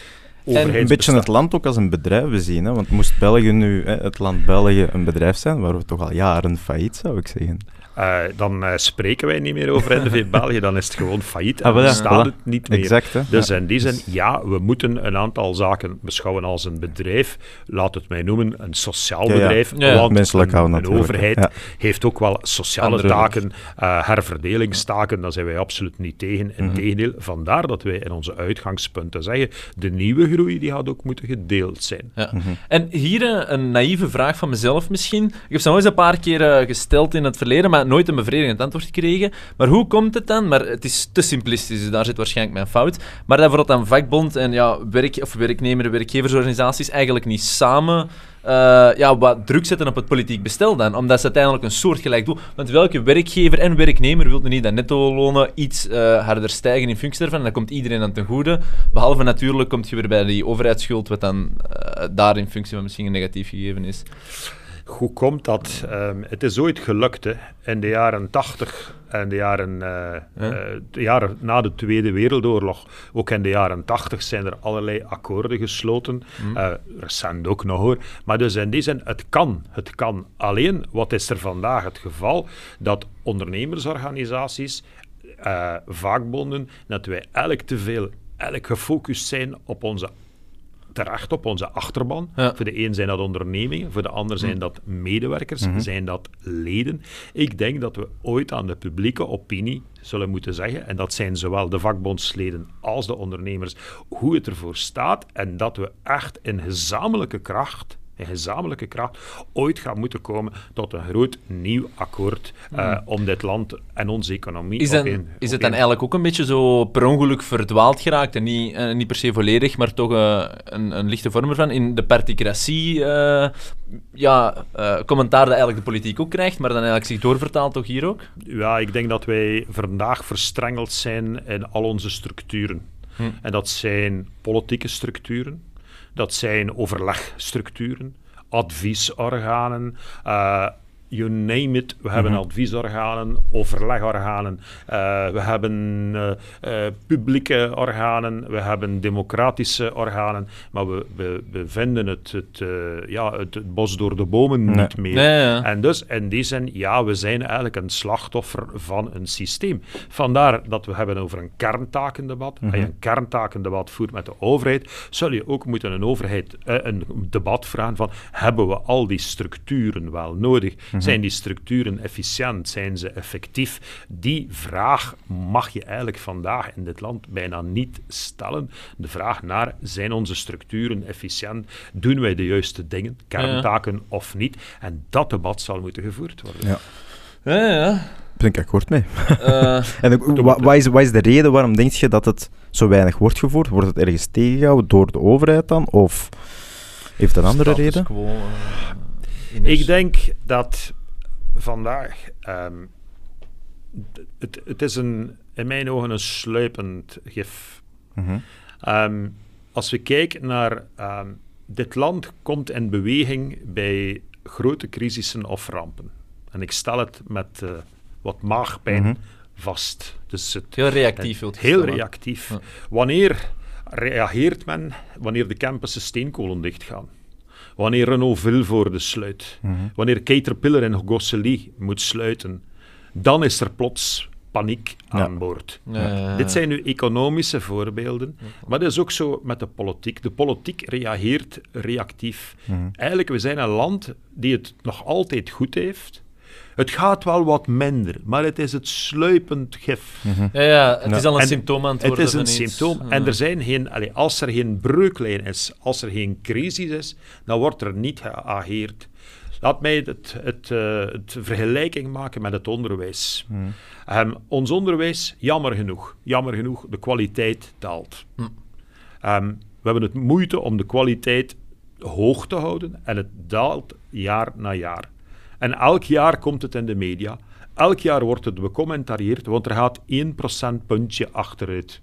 Een beetje het land ook als een bedrijf bezien. Hè? Want moest België nu, hè, het land België, een bedrijf zijn, waren we toch al jaren failliet, zou ik zeggen. Eh, dan eh, spreken wij niet meer over NV België, dan is het gewoon failliet en Ah, staat voilà. het niet meer. Exact? Dus Ja. in die zin, ja, we moeten een aantal zaken beschouwen als een bedrijf. Laat het mij noemen, een sociaal Ja, ja. bedrijf. Ja, ja. Want Menselijk een, overheid ja. heeft ook wel sociale Andere taken, eh, herverdelingstaken. Daar zijn wij absoluut niet tegen. Integendeel, vandaar dat wij in onze uitgangspunten zeggen, de nieuwe groei die gaat ook moeten gedeeld zijn. Ja. En hier eh, een naïeve vraag van mezelf misschien. Ik heb ze nog eens een paar keer eh, gesteld in het verleden, maar nooit een bevredigend antwoord gekregen. Maar hoe komt het dan? Maar het is te simplistisch, dus daar zit waarschijnlijk mijn fout. Maar dat bijvoorbeeld dan vakbond en ja, werk, of werknemer, werkgeversorganisaties eigenlijk niet samen eh, ja, wat druk zetten op het politiek bestel dan. Omdat ze uiteindelijk een soortgelijk doen. Want welke werkgever en werknemer wil niet dat netto-lonen iets eh, harder stijgen in functie daarvan? En dat komt iedereen aan ten goede. Behalve natuurlijk komt je weer bij die overheidsschuld, wat dan eh, daar in functie van misschien een negatief gegeven is. Hoe komt dat? Ehm, het is ooit gelukt hè. in de jaren 80 en de jaren, eh, eh, de jaren na de Tweede Wereldoorlog. Ook in de jaren 80 zijn er allerlei akkoorden gesloten. Eh, recent ook nog hoor. Maar dus in die zin, het kan. Het kan. Alleen, wat is er vandaag het geval? Dat ondernemersorganisaties, vakbonden, dat wij elk te veel elk gefocust zijn op onze terecht op onze achterban. Ja. Voor de een zijn dat ondernemingen, voor de ander zijn dat medewerkers, zijn dat leden. Ik denk dat we ooit aan de publieke opinie zullen moeten zeggen, en dat zijn zowel de vakbondsleden als de ondernemers, hoe het ervoor staat en dat we echt in gezamenlijke kracht in gezamenlijke kracht ooit gaan moeten komen tot een groot nieuw akkoord eh, om dit land en onze economie Is, dan, is het dan eigenlijk ook een beetje zo per ongeluk verdwaald geraakt? En niet, eh, niet per se volledig, maar toch eh, een, een lichte vorm ervan. In de particratie, ja, commentaar dat eigenlijk de politiek ook krijgt, maar dan eigenlijk zich doorvertaalt toch hier ook? Ja, ik denk dat wij vandaag verstrengeld zijn in al onze structuren. En dat zijn politieke structuren, dat zijn overlegstructuren, adviesorganen, eh, you name it. We hebben adviesorganen, overlegorganen, eh, we hebben eh, eh, publieke organen, we hebben democratische organen, maar we, we, we vinden het, het, ja, het, het bos door de bomen Nee. niet meer. Nee, ja. En dus in die zin, ja, we zijn eigenlijk een slachtoffer van een systeem. Vandaar dat we hebben over een kerntakendebat. Als je een kerntakendebat voert met de overheid, zul je ook moeten een overheid een debat vragen van hebben we al die structuren wel nodig? Zijn die structuren efficiënt? Zijn ze effectief? Die vraag mag je eigenlijk vandaag in dit land bijna niet stellen. De vraag naar zijn onze structuren efficiënt? Doen wij de juiste dingen, kerntaken of niet? En dat debat zal moeten gevoerd worden. Ja. Ja, ben ik akkoord mee. Eh, En wa- wat, is, wat is de reden waarom denk je dat het zo weinig wordt gevoerd? Wordt het ergens tegengehouden door de overheid dan? Of heeft dat een andere reden? quo. Ik denk dat vandaag. ehm, het, het is een, in mijn ogen een sluipend gif. Mhm. Ehm, als we kijken naar. ehm, dit land komt in beweging bij grote crisissen of rampen. En ik stel het met eh, wat maagpijn Mhm. vast. Dus het, Heel reactief, wilt je Heel stellen. reactief. Ja. Wanneer reageert men wanneer de campussen steenkolen dichtgaan? Wanneer Renault Vilvoorde sluit? Mhm. Wanneer Caterpillar in Gosselies moet sluiten? Dan is er plots paniek Ja. aan boord. Ja, ja, ja. Dit zijn nu economische voorbeelden, maar dat is ook zo met de politiek. De politiek reageert reactief. Mhm. Eigenlijk, we zijn een land die het nog altijd goed heeft. Het gaat wel wat minder, maar het is het sluipend gif. Ja, ja, het is al een En symptoom aan het Het worden is een symptoom. Ja. En er zijn geen, allee, als er geen breuklijn is, als er geen crisis is, dan wordt er niet geageerd. Laat mij het, het, eh, het vergelijking maken met het onderwijs. Ehm, ons onderwijs, jammer genoeg, jammer genoeg, de kwaliteit daalt. Hm. Ehm, we hebben het moeite om de kwaliteit hoog te houden en het daalt jaar na jaar. En elk jaar komt het in de media. Elk jaar wordt het becommentarieerd, want er gaat 1 procentpuntje achteruit.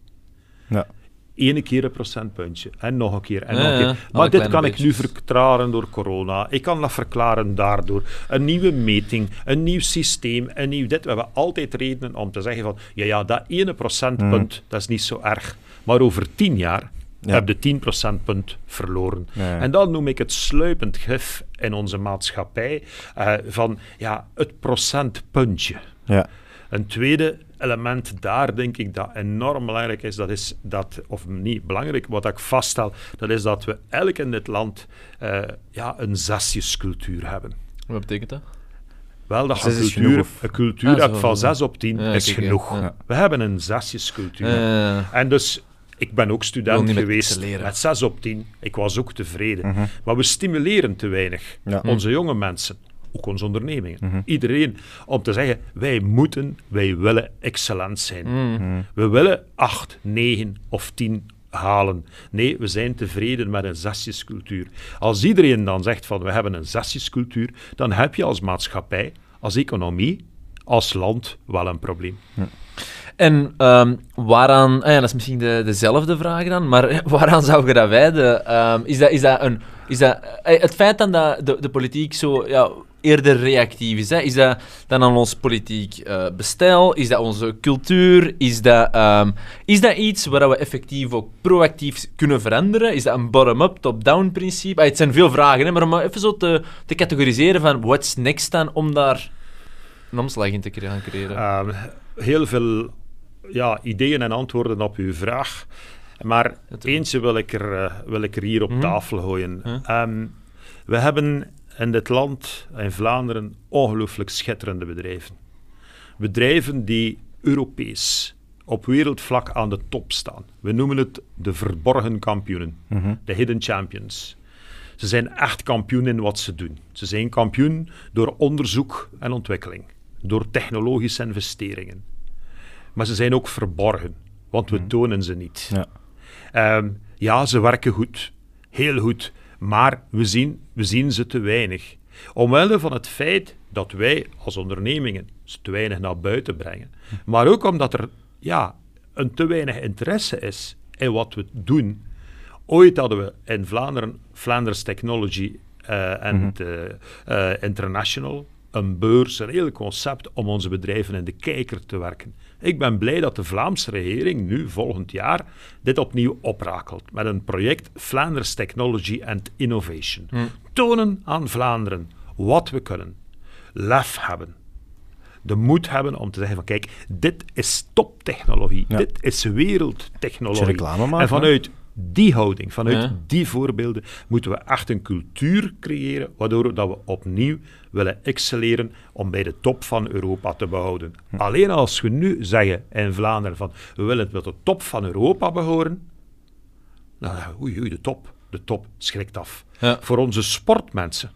Ja. Ene keer een procentpuntje. En nog een keer. En Ja, nog een keer. Maar dit kan ik nu verklaren door corona. Ik kan dat verklaren daardoor. Een nieuwe meting, een nieuw systeem, een nieuw dit. We hebben altijd redenen om te zeggen van... Ja, ja, dat ene procentpunt, dat is niet zo erg. Maar over tien jaar Ja. heb je 10 procentpunt verloren. Ja, ja. En dat noem ik het sluipend gif in onze maatschappij. eh, van ja, het procentpuntje. Ja. Een tweede element daar, denk ik, dat enorm belangrijk is, dat is dat, of niet belangrijk, wat ik vaststel, dat is dat we elk in dit land eh, ja, een zesjescultuur hebben. Wat betekent dat? Wel, dat een is cultuur, genoeg, of? een cultuur Ah, zo, van zo. 6 op 10 Ja, is kijk, genoeg. Ja. We hebben een zesjescultuur. En dus, ik ben ook student met geweest excelleren. met 6 op 10. Ik was ook tevreden. Mhm. Maar we stimuleren te weinig Ja. onze jonge mensen, ook onze ondernemingen, Mhm. iedereen, om te zeggen, wij moeten, wij willen excellent zijn. mm. We willen 8, 9 of 10 halen. Nee, we zijn tevreden met een zesjescultuur. Als iedereen dan zegt van we hebben een zesjescultuur, dan heb je als maatschappij, als economie, als land wel een probleem. En ehm, waaraan, ah ja, dat is misschien de, dezelfde vraag dan, maar waaraan zou je dat wijden? Ehm, is, dat, is dat een. Is dat, eh, het feit dan dat de, de politiek zo ja, eerder reactief is, hè, is dat dan aan ons politiek eh, bestel? Is dat onze cultuur? Is dat, ehm, is dat iets waar we effectief ook proactief kunnen veranderen? Is dat een bottom-up, top-down principe? Ah, het zijn veel vragen, hè, maar om even zo te, te categoriseren van what's next dan om daar een omslag in te creëren. Heel veel ja, ideeën en antwoorden op uw vraag. Maar eentje wil ik er, eh, wil ik er hier op Mhm. tafel gooien. Huh? Ehm, we hebben in dit land, in Vlaanderen, ongelooflijk schitterende bedrijven. Bedrijven die Europees op wereldvlak aan de top staan. We noemen het de verborgen kampioenen, de hidden champions. Ze zijn echt kampioen in wat ze doen. Ze zijn kampioen door onderzoek en ontwikkeling, door technologische investeringen. Maar ze zijn ook verborgen, want we tonen ze niet. Ja. Ehm, ja, ze werken goed, heel goed, maar we zien, we zien ze te weinig. Omwille van het feit dat wij als ondernemingen ze te weinig naar buiten brengen, maar ook omdat er ja, een te weinig interesse is in wat we doen. Ooit hadden we in Vlaanderen Flanders Technology eh, en de, eh, International, een beurs, een heel concept om onze bedrijven in de kijker te werken. Ik ben blij dat de Vlaamse regering nu volgend jaar dit opnieuw oprakelt met een project Flanders Technology and Innovation. Tonen aan Vlaanderen wat we kunnen. Lef hebben. De moed hebben om te zeggen van kijk, dit is toptechnologie. Ja. Dit is wereldtechnologie. Maken, en vanuit die houding, vanuit Ja. die voorbeelden, moeten we echt een cultuur creëren waardoor dat we opnieuw willen excelleren om bij de top van Europa te behouden. Hm. Alleen als we nu zeggen in Vlaanderen van we willen tot de top van Europa behoren, nou, oei, oei, de top, de top schrikt af. Ja. Voor onze sportmensen,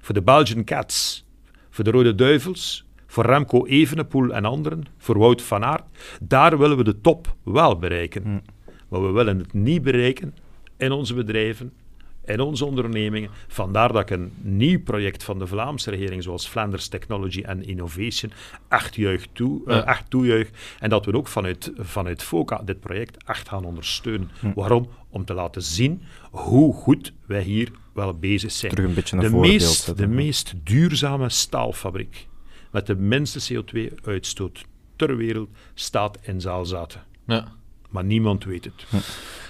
voor de Belgian Cats, voor de Rode Duivels, voor Remco Evenepoel en anderen, voor Wout van Aert, daar willen we de top wel bereiken. Maar we willen het niet bereiken in onze bedrijven, in onze ondernemingen. Vandaar dat ik een nieuw project van de Vlaamse regering, zoals Flanders Technology and Innovation, echt, juich toe, Ja. echt toejuich. En dat we ook vanuit, vanuit FOCA dit project echt gaan ondersteunen. Waarom? Om te laten zien hoe goed wij hier wel bezig zijn. Terug een beetje een de meest, zetten, de ja. meest duurzame staalfabriek met de minste CO2-uitstoot ter wereld staat in Zaalzaten. Ja. Maar niemand weet het.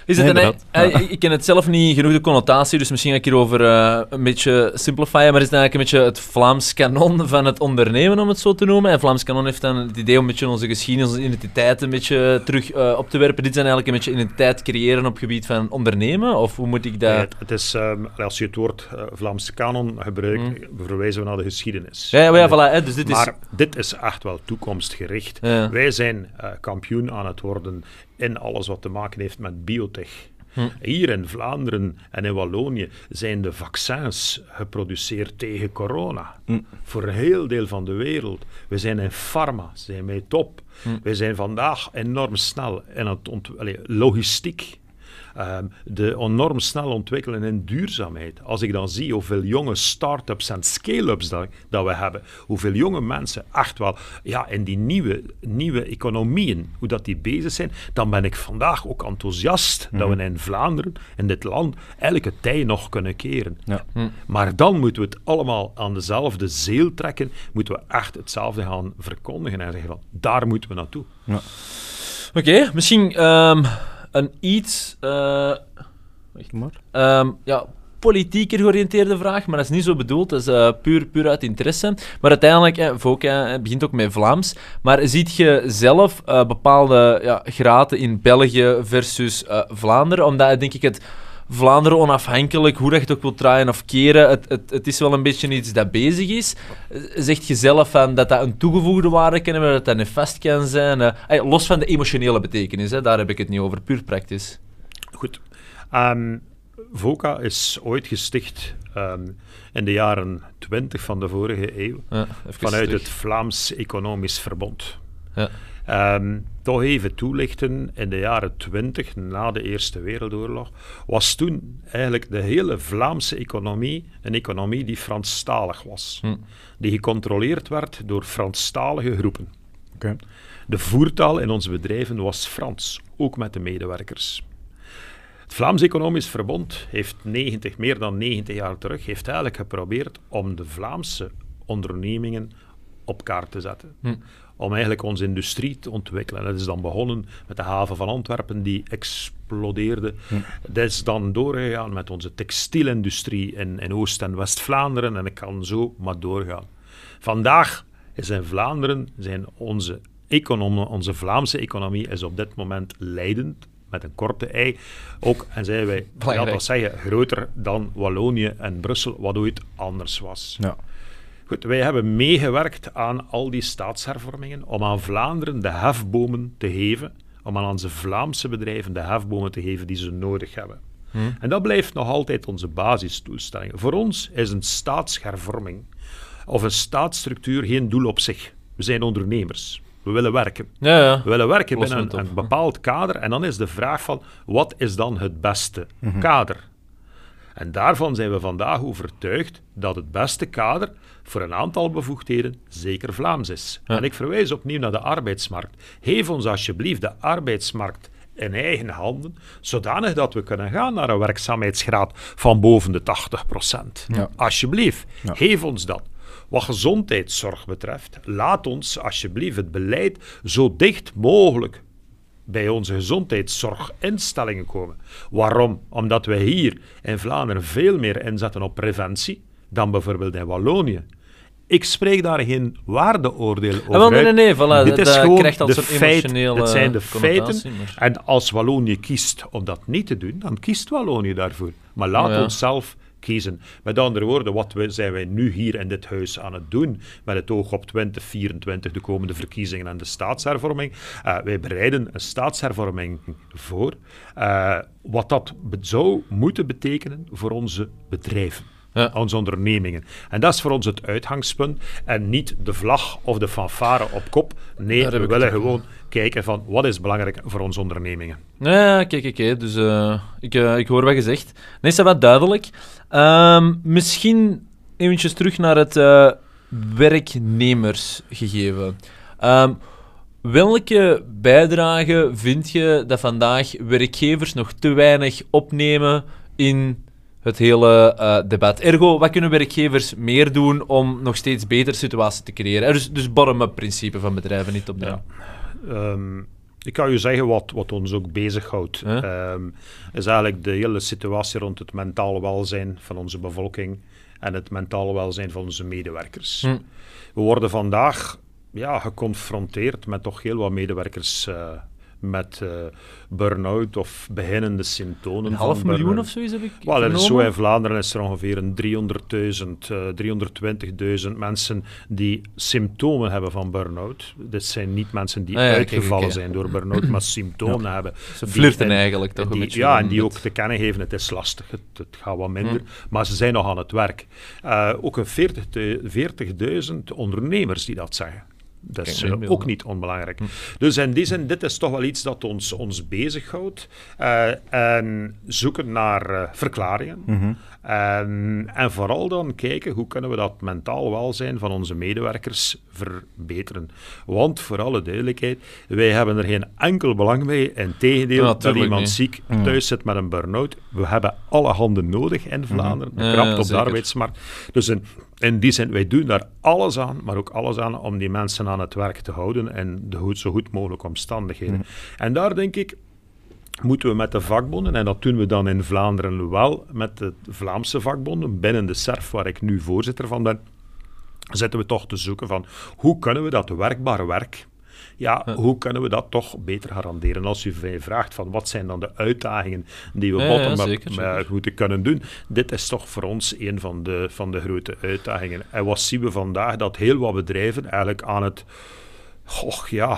Is het Nee, een, eh, ik ken het zelf niet genoeg de connotatie, dus misschien ga ik hierover eh, een beetje simplifyen, maar is het eigenlijk een beetje het Vlaams kanon van het ondernemen, om het zo te noemen? En Vlaams kanon heeft dan het idee om een beetje onze geschiedenis, onze identiteit een beetje terug eh, op te werpen. Dit zijn eigenlijk een beetje identiteit creëren op het gebied van ondernemen, of hoe moet ik dat... Nee, het, het is, ehm, als je het woord Vlaamse kanon gebruikt, verwijzen we naar de geschiedenis. Ja, ja, ja, voilà, hè, dus dit is... maar dit is echt wel toekomstgericht. Ja. Wij zijn eh, kampioen aan het worden in alles wat te maken heeft met biotech. Hm. Hier in Vlaanderen en in Wallonië zijn de vaccins geproduceerd tegen corona. Hm. Voor een heel deel van de wereld. We zijn in pharma, zijn wij top. Hm. We zijn vandaag enorm snel in het allee, logistiek. Ehm, de enorm snel ontwikkelen in duurzaamheid. Als ik dan zie hoeveel jonge start-ups en scale-ups dat, dat we hebben, hoeveel jonge mensen echt wel ja, in die nieuwe, nieuwe economieën, hoe dat die bezig zijn, dan ben ik vandaag ook enthousiast dat we in Vlaanderen, in dit land, elke tij nog kunnen keren. Ja. Maar dan moeten we het allemaal aan dezelfde zeel trekken, moeten we echt hetzelfde gaan verkondigen en zeggen van, daar moeten we naartoe. Oké, misschien ehm, een iets... eh, Maar. Ehm, ja, politieker georiënteerde vraag, maar dat is niet zo bedoeld. Dat is eh, puur, puur uit interesse. Maar uiteindelijk, eh, VOCA eh, begint ook met Vlaams. Maar ziet je zelf bepaalde ja, graten in België versus Vlaanderen? Omdat, denk ik, het Vlaanderen onafhankelijk, hoe dat je het ook wilt draaien of keren, het, het, het is wel een beetje iets dat bezig is. Eh, Zegt je zelf van dat dat een toegevoegde waarde kan hebben, dat dat nefast kan zijn? Eh, los van de emotionele betekenis, hè, daar heb ik het niet over, puur praktisch. Goed. Ehm, VOCA is ooit gesticht ehm, in de jaren 20 van de vorige eeuw Ja, vanuit terug. het Vlaams Economisch Verbond. Ja. Ehm, toch even toelichten, in de jaren 20, na de Eerste Wereldoorlog, was toen eigenlijk de hele Vlaamse economie een economie die Franstalig was. Hm. Die gecontroleerd werd door Franstalige groepen. De voertaal in onze bedrijven was Frans, ook met de medewerkers. Het Vlaams Economisch Verbond heeft 90, meer dan 90 jaar terug heeft eigenlijk geprobeerd om de Vlaamse ondernemingen op kaart te zetten. Hm. Om eigenlijk onze industrie te ontwikkelen. Dat is dan begonnen met de haven van Antwerpen, die explodeerde. Dat is dan doorgegaan met onze textielindustrie in, in Oost- en West-Vlaanderen. En ik kan zo maar doorgaan. Vandaag is in Vlaanderen zijn onze economie, onze Vlaamse economie is op dit moment leidend, met een korte ei. Ook, en zijn wij, Belangrijk. dat zeggen, groter dan Wallonië en Brussel, wat ooit anders was. Ja. Goed, wij hebben meegewerkt aan al die staatshervormingen om aan Vlaanderen de hefbomen te geven, om aan onze Vlaamse bedrijven de hefbomen te geven die ze nodig hebben. En dat blijft nog altijd onze basisdoelstelling. Voor ons is een staatshervorming of een staatsstructuur geen doel op zich. We zijn ondernemers. We willen werken. Ja, ja. We willen werken binnen een, bepaald kader en dan is de vraag van wat is dan het beste kader? En daarvan zijn we vandaag overtuigd dat het beste kader voor een aantal bevoegdheden zeker Vlaams is. Ja. En ik verwijs opnieuw naar de arbeidsmarkt. Geef ons alsjeblieft de arbeidsmarkt in eigen handen, zodanig dat we kunnen gaan naar een werkzaamheidsgraad van boven de 80 Ja. Alsjeblieft, Ja. geef ons dat. Wat gezondheidszorg betreft, laat ons alsjeblieft het beleid zo dicht mogelijk bij onze gezondheidszorginstellingen komen. Waarom? Omdat wij hier in Vlaanderen veel meer inzetten op preventie dan bijvoorbeeld in Wallonië. Ik spreek daar geen waardeoordeel over Ah, wel, nee, nee, nee, voilà, Dit is gewoon krijgt de feit, dit zijn de feiten. maar- En als Wallonië kiest om dat niet te doen, dan kiest Wallonië daarvoor. Maar laat Oh ja. ons zelf Met andere woorden, wat zijn wij nu hier in dit huis aan het doen, met het oog op 2024, de komende verkiezingen en de staatshervorming. Eh, wij bereiden een staatshervorming voor, eh, wat dat zou moeten betekenen voor onze bedrijven. Ja. Onze ondernemingen. En dat is voor ons het uitgangspunt. En niet de vlag of de fanfare op kop. Nee, Daar we willen gewoon kijken van wat is belangrijk voor onze ondernemingen. Ja, kijk, kijk. Dus eh, ik, eh, ik hoor wat je zegt. Nee, is dat wat duidelijk. Ehm, misschien eventjes terug naar het eh, werknemersgegeven. Ehm, welke bijdrage vind je dat vandaag werkgevers nog te weinig opnemen in het hele eh, debat? Ergo, wat kunnen werkgevers meer doen om nog steeds betere situatie te creëren? Dus, dus bottom-up principe van bedrijven, niet top-down. Ehm, ik kan je zeggen wat, wat ons ook bezighoudt. Huh? Ehm, is eigenlijk de hele situatie rond het mentaal welzijn van onze bevolking en het mentaal welzijn van onze medewerkers. Hm. We worden vandaag ja, geconfronteerd met toch heel wat medewerkers eh, met eh burn-out of beginnende symptomen. Een half miljoen of zoiets heb ik Wel, er is zo in Vlaanderen is er ongeveer een 300.000, eh 320.000 mensen die symptomen hebben van burn-out. Dit zijn niet mensen die Ah ja, kijk, uitgevallen zijn door burn-out, maar symptomen hebben. Ze flirten en- eigenlijk toch die, een beetje. Ja, en die ook te kennen geven, het is lastig, het, het gaat wat minder, Hm. maar ze zijn nog aan het werk. Eh, ook een 40 40.000 ondernemers die dat zeggen. Dat is eh, ook niet onbelangrijk. Dus in die zin, dit is toch wel iets dat ons, ons bezighoudt. Eh, en zoeken naar eh, verklaringen. En, en vooral dan kijken hoe kunnen we dat mentaal welzijn van onze medewerkers verbeteren. Want voor alle duidelijkheid, wij hebben er geen enkel belang bij. Integendeel, Ja, dat iemand niet. ziek thuis zit met een burn-out. We hebben alle handen nodig in Vlaanderen. De Ja, krapte op de arbeidsmarkt. Dus in, in die zin, wij doen daar alles aan, maar ook alles aan om die mensen aan het werk te houden en de goed, zo goed mogelijke omstandigheden. En daar denk ik, moeten we met de vakbonden, en dat doen we dan in Vlaanderen wel, met de Vlaamse vakbonden, binnen de SERF, waar ik nu voorzitter van ben, zitten we toch te zoeken van hoe kunnen we dat werkbare werk, ja, hoe kunnen we dat toch beter garanderen? Als u mij vraagt van wat zijn dan de uitdagingen die we Ja, ja, bottom-up moeten kunnen doen, dit is toch voor ons een van de, van de grote uitdagingen. En wat zien we vandaag? Dat heel wat bedrijven eigenlijk aan het Och ja,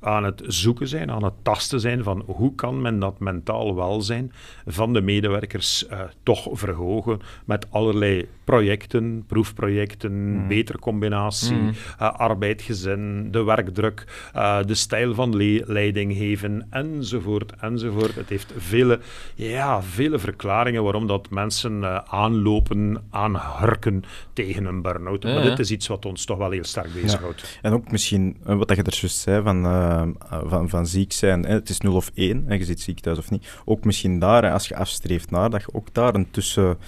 aan het zoeken zijn, aan het tasten zijn van hoe kan men dat mentaal welzijn van de medewerkers eh, toch verhogen met allerlei projecten, proefprojecten, betere combinatie, eh, arbeid, gezin, de werkdruk, eh, de stijl van le- leiding geven, enzovoort, enzovoort. Het heeft vele, ja, vele verklaringen waarom dat mensen aanlopen, aanhurken tegen een burn-out. Ja, maar ja. dit is iets wat ons toch wel heel sterk bezighoudt. En ook misschien, wat dat je er zei, van, eh, van, van ziek zijn, hè, het is 0 of 1, hè, je zit ziek thuis of niet. Ook misschien daar, als je afstreeft naar, dat je ook daar een tussen...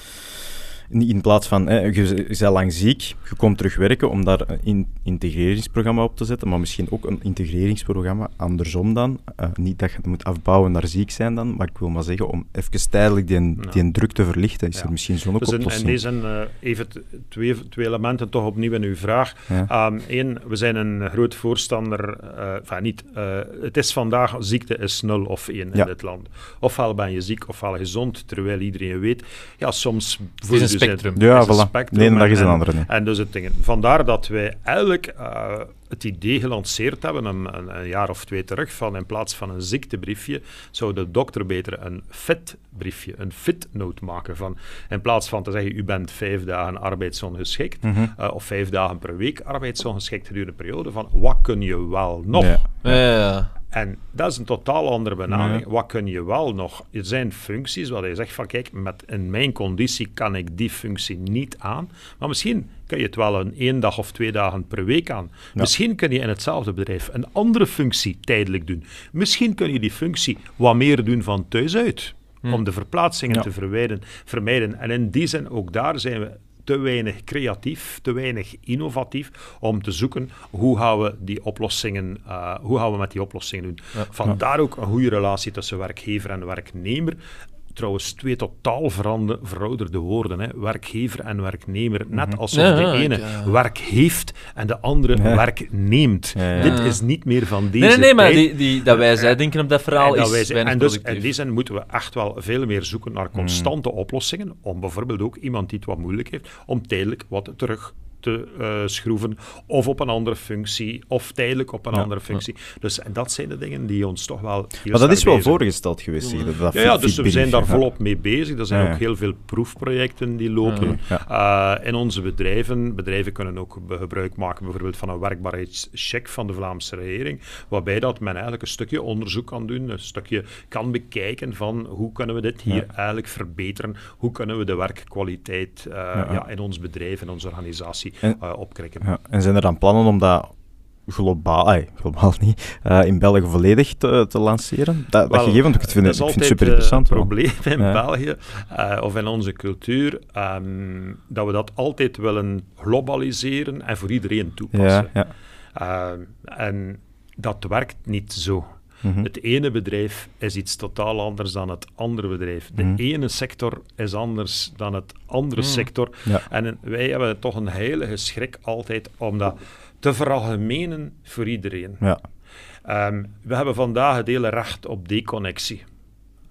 In in plaats van, hè, je bent lang ziek, je komt terug werken om daar een in- integreringsprogramma op te zetten, maar misschien ook een integreringsprogramma andersom dan. Eh, niet dat je het moet afbouwen naar ziek zijn dan, maar ik wil maar zeggen, om even tijdelijk die, Ja. die druk te verlichten, is Ja. er misschien zo'n ook Dus in, in oplossing. deze zin eh, even twee, twee elementen toch opnieuw in uw vraag. Ja. Eén, we zijn een groot voorstander, eh niet, eh, het is vandaag, ziekte is 0 of 1 in dit land. Ofwel ben je ziek, ofwel gezond, terwijl iedereen weet, ja, soms... voel dus spectrum. Ja, een voilà. spectrum De ene dag en- is een en- andere. En dus het ding. Vandaar dat wij eigenlijk eh, het idee gelanceerd hebben, een, een, een jaar of twee terug, van in plaats van een ziektebriefje, zou de dokter beter een fit-briefje, een fit-note maken. Van, in plaats van te zeggen, u bent vijf dagen arbeidsongeschikt, Mhm. eh, of vijf dagen per week arbeidsongeschikt gedurende een periode, van wat kun je wel nog? Ja. Ja, ja, ja. En dat is een totaal andere benadering. Wat kun je wel nog? Er zijn functies waar je zegt van kijk, met, in mijn conditie kan ik die functie niet aan. Maar misschien kun je het wel een één dag of twee dagen per week aan. Misschien kun je in hetzelfde bedrijf een andere functie tijdelijk doen. Misschien kun je die functie wat meer doen van thuis uit. Om de verplaatsingen Ja. te verwijden, vermijden. En in die zin, ook daar zijn we te weinig creatief, te weinig innovatief om te zoeken hoe gaan we die oplossingen, eh, hoe gaan we met die oplossingen doen. Vandaar ook een goede relatie tussen werkgever en werknemer. Trouwens, twee totaal verouderde woorden. Hè. Werkgever en werknemer. Net alsof Ja, de ene eh, werk heeft en de andere Ja. werk neemt. Dit is niet meer van deze Nee, nee, nee, maar die, die, dat wij zij denken op dat verhaal En, dat is wij en dus in die zin moeten we echt wel veel meer zoeken naar constante oplossingen. Om bijvoorbeeld ook iemand die het wat moeilijk heeft, om tijdelijk wat terug te eh, schroeven. Of op een andere functie, of tijdelijk op een Ja, andere functie. Dus en dat zijn de dingen die ons toch wel. Maar dat is wel bezig- voorgesteld geweest. zeg, dat, dat ja, ja, dus we zijn daar volop mee bezig. Er zijn ook heel veel proefprojecten die lopen Ja. eh, in onze bedrijven. Bedrijven kunnen ook gebruik maken bijvoorbeeld van een werkbaarheidscheck van de Vlaamse regering, waarbij dat men eigenlijk een stukje onderzoek kan doen, een stukje kan bekijken van hoe kunnen we dit hier eigenlijk verbeteren, hoe kunnen we de werkkwaliteit eh, ja, in ons bedrijf, in onze organisatie En- eh, opkrikken. Ja, En zijn er dan plannen om dat globaal, globaal niet, eh, in België volledig te, te lanceren? Dat, dat gegeven, want ik vind, het- ik vind het super interessant. eh, een probleem in Ja. België of in onze cultuur, ehm, dat we dat altijd willen globaliseren en voor iedereen toepassen. Ja, ja. Ehm, en dat werkt niet zo. Mhm. Het ene bedrijf is iets totaal anders dan het andere bedrijf. De Mhm. ene sector is anders dan het andere sector. Ja. En wij hebben toch een heilige schrik altijd om dat te veralgemenen voor iedereen. ja. Ehm, we hebben vandaag het hele recht op deconnectie.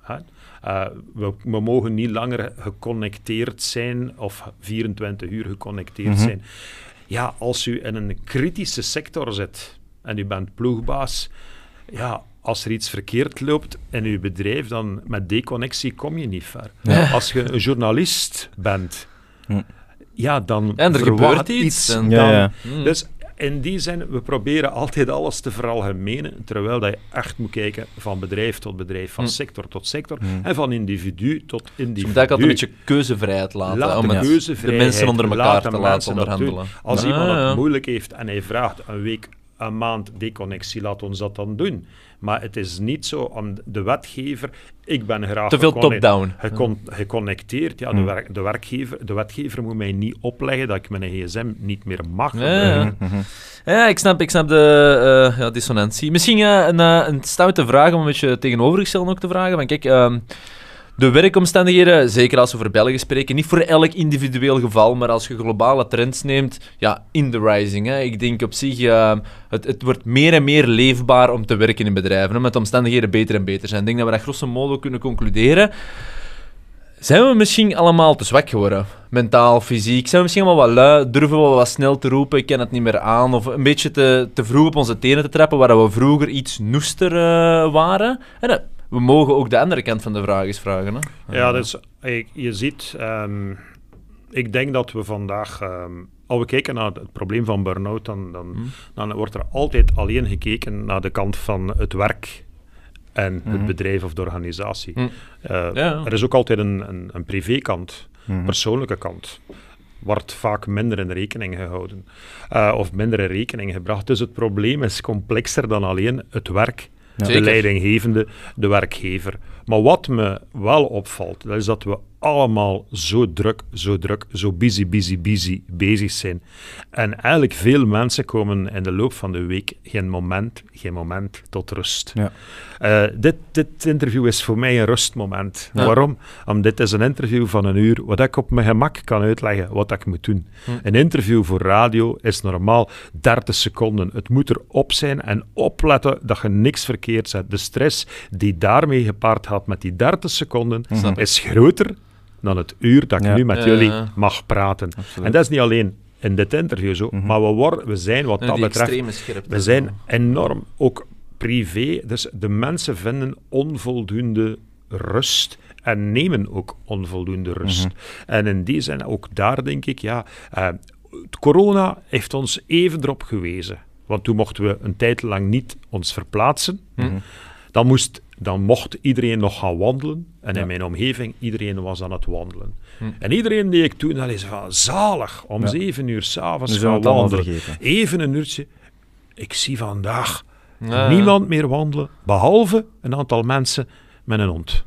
Hè? Eh, we, we mogen niet langer geconnecteerd zijn of 24 uur geconnecteerd Mhm. zijn. Ja, als u in een kritische sector zit en u bent ploegbaas, ja, als er iets verkeerd loopt in uw bedrijf, dan met deconnectie kom je niet ver. Ja. Als je een journalist bent, Hm. ja, dan En er gebeurt iets en- dan- ja. Mm. Dus in die zin, we proberen altijd alles te veralgemenen, terwijl dat je echt moet kijken van bedrijf tot bedrijf, van Mm. sector tot sector, Mm. en van individu tot Dus je individu. moet eigenlijk altijd een beetje keuzevrijheid laten. Laat om de het- keuzevrijheid, de mensen onder elkaar laat te laten dat onderhandelen. Als iemand ja. het moeilijk heeft en hij vraagt een week, een maand deconnectie, laat ons dat dan doen. Maar het is niet zo om de wetgever, ik ben graag Te veel top-down. gecon- geconnecteerd. Ja, de, Hmm. werk- de, werkgever, de wetgever moet mij niet opleggen dat ik mijn gsm niet meer mag Ja, ja. Ja, ik snap, ik snap de eh, ja, dissonantie. Misschien een, eh, een stoute vraag om een beetje tegenovergesteld ook te vragen. Van, kijk, ehm, de werkomstandigheden, zeker als we over België spreken, niet voor elk individueel geval, maar als je globale trends neemt, ja, in the rising. Hè. Ik denk op zich, eh, het, het wordt meer en meer leefbaar om te werken in bedrijven, omdat de omstandigheden beter en beter zijn. Ik denk dat we dat grosso modo kunnen concluderen. Zijn we misschien allemaal te zwak geworden? Mentaal, fysiek? Zijn we misschien allemaal wat lui? Durven we wat snel te roepen? Ik ken het niet meer aan? Of een beetje te, te vroeg op onze tenen te trappen, waar we vroeger iets noester eh, waren? En, we mogen ook de andere kant van de vraag eens vragen. Hè? Ja, dus je, je ziet, ehm, ik denk dat we vandaag, ehm, als we kijken naar het probleem van burn-out, dan, dan, Hmm. dan wordt er altijd alleen gekeken naar de kant van het werk en het bedrijf of de organisatie. Hmm. Eh, Ja. Er is ook altijd een, een, een privékant, persoonlijke kant. wordt vaak minder in rekening gehouden. Uh, of minder in rekening gebracht. Dus het probleem is complexer dan alleen het werk, de leidinggevende, de werkgever. Maar wat me wel opvalt, dat is dat we allemaal zo druk, zo druk, zo busy, busy, busy bezig zijn. En eigenlijk veel mensen komen in de loop van de week geen moment, geen moment tot rust. Ja. Uh, dit, dit interview is voor mij een rustmoment. Ja. Waarom? Omdat dit is een interview van een uur, wat ik op mijn gemak kan uitleggen wat ik moet doen. Hm. Een interview voor radio is normaal 30 seconden. Het moet erop zijn en opletten dat je niks verkeerd zet. De stress die daarmee gepaard gaat met die 30 seconden is groter dan het uur dat ik Ja. nu met Ja, jullie mag praten. Absoluut. En dat is niet alleen in dit interview zo, Mhm. maar we, worden, we zijn wat dat betreft we zijn enorm, ook privé, dus de mensen vinden onvoldoende rust en nemen ook onvoldoende rust. En in die zin, ook daar denk ik, ja, eh, corona heeft ons even erop gewezen. Want toen mochten we een tijd lang niet ons verplaatsen. Dan, moest, dan mocht iedereen nog gaan wandelen. En Ja. in mijn omgeving, iedereen was aan het wandelen. Hm. En iedereen die ik toen, dat is van zalig, om Ja. zeven uur s'avonds gaan wandelen. Even een uurtje. Ik zie vandaag Ja. niemand meer wandelen, behalve een aantal mensen met een hond.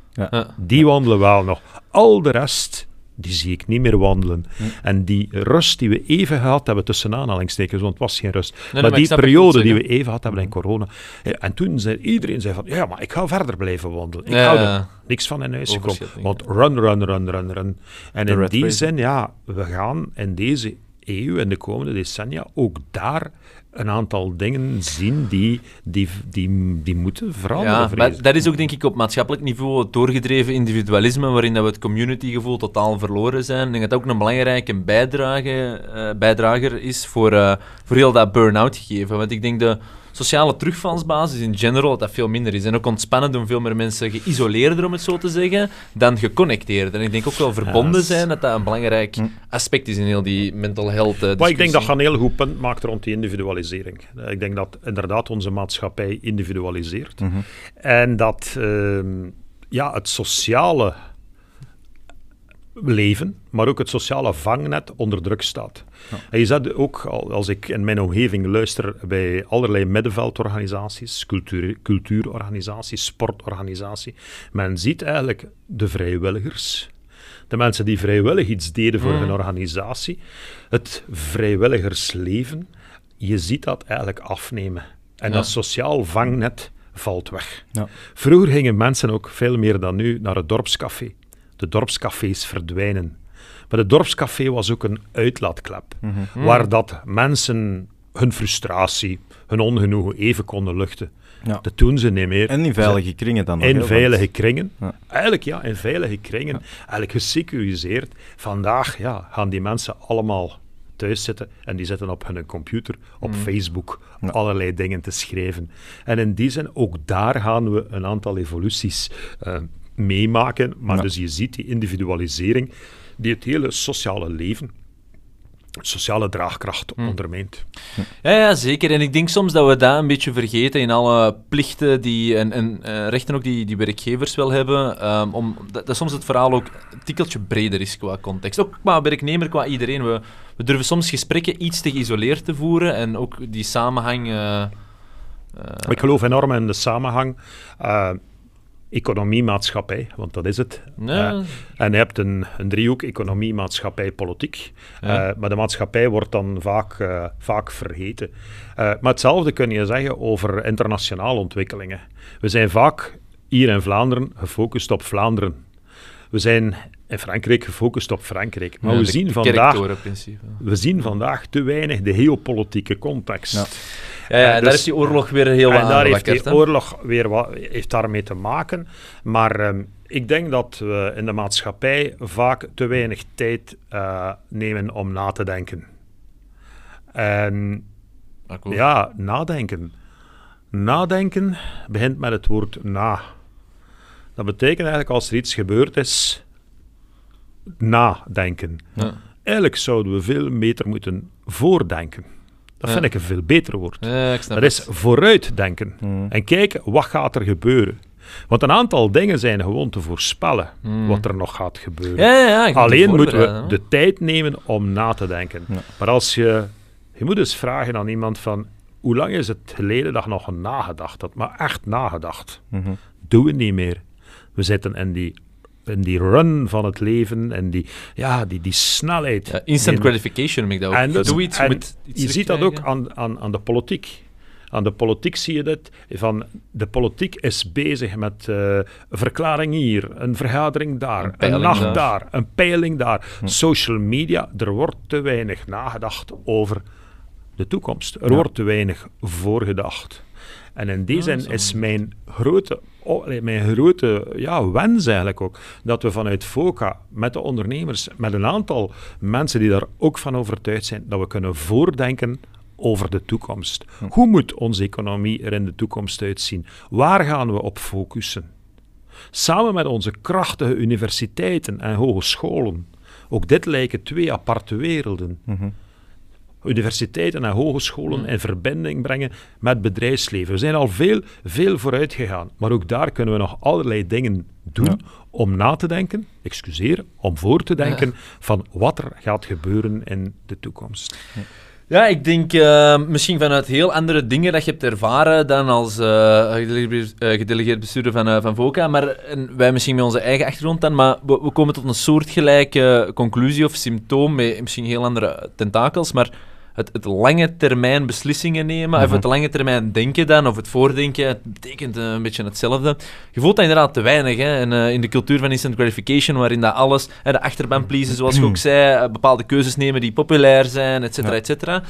Die wandelen wel nog. Al de rest, die zie ik niet meer wandelen. Hm. En die rust die we even gehad hebben, tussen aanhalingstekens, want het was geen rust. nee, maar die periode die we even gehad hebben in corona. ja, En toen zei iedereen zei van, ja, maar ik ga verder blijven wandelen. Ik Ja, hou er niks van in huis gekomen. Want run, run, run, run, run. En in die zin, ja, we gaan in deze eeuw, in de komende decennia, ook daar een aantal dingen zien die, die, die, die moeten veranderen. Ja, maar dat is ook denk ik op maatschappelijk niveau het doorgedreven individualisme, waarin dat we het communitygevoel totaal verloren zijn. Ik denk dat dat ook een belangrijke bijdrage, eh, bijdrager is voor, eh, voor heel dat burn-out gegeven. Want ik denk de sociale terugvalsbasis in general dat dat veel minder is. En ook ontspannen doen veel meer mensen geïsoleerder, om het zo te zeggen, dan geconnecteerder. En ik denk ook wel verbonden zijn, dat dat een belangrijk aspect is in heel die mental health eh, Maar ik denk dat je een heel goed punt maakt rond die individualisering. Eh, Ik denk dat inderdaad onze maatschappij individualiseert. Mhm. En dat ehm, ja, het sociale leven, maar ook het sociale vangnet onder druk staat. En je zet ook, al- als ik in mijn omgeving luister bij allerlei middenveldorganisaties, cultuur, cultuurorganisaties, sportorganisaties, men ziet eigenlijk de vrijwilligers, de mensen die vrijwillig iets deden voor hun organisatie, het vrijwilligersleven, je ziet dat eigenlijk afnemen. En Ja. dat sociaal vangnet valt weg. Ja. Vroeger gingen mensen ook veel meer dan nu naar het dorpscafé. De dorpscafés verdwijnen. Maar het dorpscafé was ook een uitlaatklep, waar dat mensen hun frustratie, hun ongenoegen even konden luchten. Ja. Dat doen ze niet meer. En in veilige kringen dan nog. In veilige kringen. Ja. Eigenlijk ja, in veilige kringen. Eigenlijk gesecuriseerd. Vandaag ja, gaan die mensen allemaal thuis zitten en die zitten op hun computer, op Facebook, Ja. allerlei dingen te schrijven. En in die zin, ook daar gaan we een aantal evoluties eh, meemaken. Maar Ja. dus je ziet die individualisering die het hele sociale leven, sociale draagkracht ondermijnt. Ja, ja, zeker. En ik denk soms dat we dat een beetje vergeten in alle plichten die, en, en eh, rechten ook die, die werkgevers wel hebben. ehm, om, dat, dat soms het verhaal ook een tikkeltje breder is qua context. Ook qua werknemer, qua iedereen. We, we durven soms gesprekken iets te geïsoleerd te voeren en ook die samenhang... eh, eh, Ik geloof enorm in de samenhang. Eh, economie, maatschappij, want dat is het. Ja. Eh, en je hebt een, een driehoek, economie, maatschappij, politiek. Ja. Eh, maar de maatschappij wordt dan vaak, eh, vaak vergeten. Eh, maar hetzelfde kun je zeggen over internationale ontwikkelingen. We zijn vaak hier in Vlaanderen gefocust op Vlaanderen. We zijn in Frankrijk gefocust op Frankrijk. Maar ja, we, zien vandaag, we zien vandaag te weinig de geopolitieke context. Ja. Ja, ja, Eh, daar dus- heeft die oorlog weer heel wat en daar heeft die oorlog weer wat, heeft daarmee te maken. Maar ehm, ik denk dat we in de maatschappij vaak te weinig tijd eh, nemen om na te denken. En Akkoord. ja, nadenken. Nadenken begint met het woord na. Dat betekent eigenlijk als er iets gebeurd is, nadenken. Ja. Eigenlijk zouden we veel beter moeten voordenken. Dat vind ik een veel beter woord. Dat is vooruitdenken. Mhm. En kijken, wat gaat er gebeuren? Want een aantal dingen zijn gewoon te voorspellen wat er nog gaat gebeuren. Ja, ja, Alleen moeten we de tijd nemen om na te denken. Maar als je... Je moet eens vragen aan iemand van... Hoe lang is het geleden dat je nog nagedacht had? Maar echt nagedacht. Mhm. Doen we niet meer. We zitten in die, in die run van het leven en die, ja, die, die snelheid. Ja, instant in- gratification noem ik dat ook. en, dat- Doe iets, je en moet iets je ziet dat ook aan, aan, aan de politiek. Aan de politiek zie je dit. Van de politiek is bezig met eh, een verklaring hier, een vergadering daar, Een nacht daar. daar. een peiling daar. Social media, er wordt te weinig nagedacht over de toekomst. Er wordt te weinig voorgedacht. En in die zin is mijn grote, oh, mijn grote ja, wens eigenlijk ook dat we vanuit FOCA met de ondernemers, met een aantal mensen die daar ook van overtuigd zijn, dat we kunnen voordenken over de toekomst. Hoe moet onze economie er in de toekomst uitzien? Waar gaan we op focussen? Samen met onze krachtige universiteiten en hogescholen. Ook dit lijken twee aparte werelden. Universiteiten en hogescholen in verbinding brengen met bedrijfsleven. We zijn al veel, veel vooruit gegaan, maar ook daar kunnen we nog allerlei dingen doen om na te denken, excuseer, om voor te denken van wat er gaat gebeuren in de toekomst. Ja, ik denk eh, misschien vanuit heel andere dingen dat je hebt ervaren dan als eh, gedelegeerd- eh, gedelegeerd bestuurder van, eh, van VOCA. Maar wij misschien met onze eigen achtergrond dan, maar we, we komen tot een soortgelijke conclusie of symptoom met misschien heel andere tentakels, maar het, het lange termijn beslissingen nemen, of het lange termijn denken dan, of het voordenken, het betekent eh, een beetje hetzelfde. Je voelt dat inderdaad te weinig. Hè? En, eh, in de cultuur van instant gratification, waarin dat alles, de achterban pleasen, zoals je ook zei, eh, bepaalde keuzes nemen die populair zijn, et cetera, et cetera.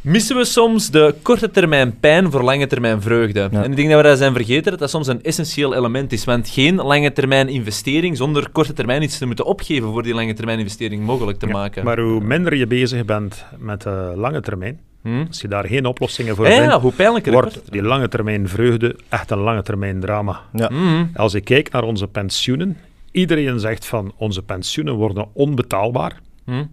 Missen we soms de korte termijn pijn voor lange termijn vreugde? Ja. En ik denk dat we dat zijn vergeten, dat dat soms een essentieel element is. Want geen lange termijn investering zonder korte termijn iets te moeten opgeven voor die lange termijn investering mogelijk te Ja, maken. Maar hoe minder je bezig bent met de lange termijn, Hm? als je daar geen oplossingen voor Ja, vindt, ja, korte wordt die lange termijn vreugde echt een lange termijn drama. Ja. Mhm. Als ik kijk naar onze pensioenen, iedereen zegt van onze pensioenen worden onbetaalbaar Hm?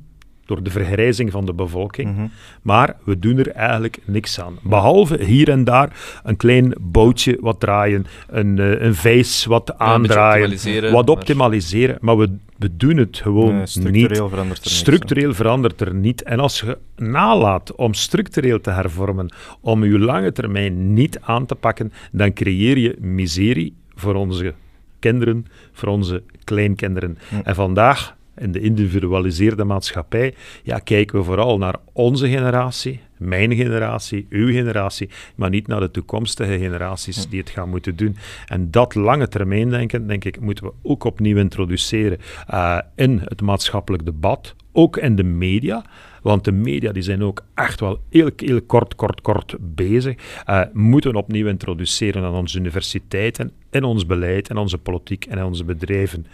Door de vergrijzing van de bevolking. Mhm. Maar we doen er eigenlijk niks aan. Behalve hier en daar een klein bootje wat draaien, een, eh, een vijs wat aandraaien, optimaliseren, wat optimaliseren. Maar we, we doen het gewoon Nee, niet. structureel verandert er niks. Structureel verandert er niet. En als je nalaat om structureel te hervormen, om je lange termijn niet aan te pakken, dan creëer je miserie voor onze kinderen, voor onze kleinkinderen. En vandaag, in de individualiseerde maatschappij, ja, kijken we vooral naar onze generatie, mijn generatie, uw generatie, maar niet naar de toekomstige generaties die het gaan moeten doen. En dat lange termijn denken, denk ik, moeten we ook opnieuw introduceren eh, in het maatschappelijk debat, ook in de media. Want de media die zijn ook echt wel heel, heel kort, kort, kort bezig. Eh, moeten we opnieuw introduceren aan onze universiteiten, in ons beleid, in onze politiek en in onze bedrijven.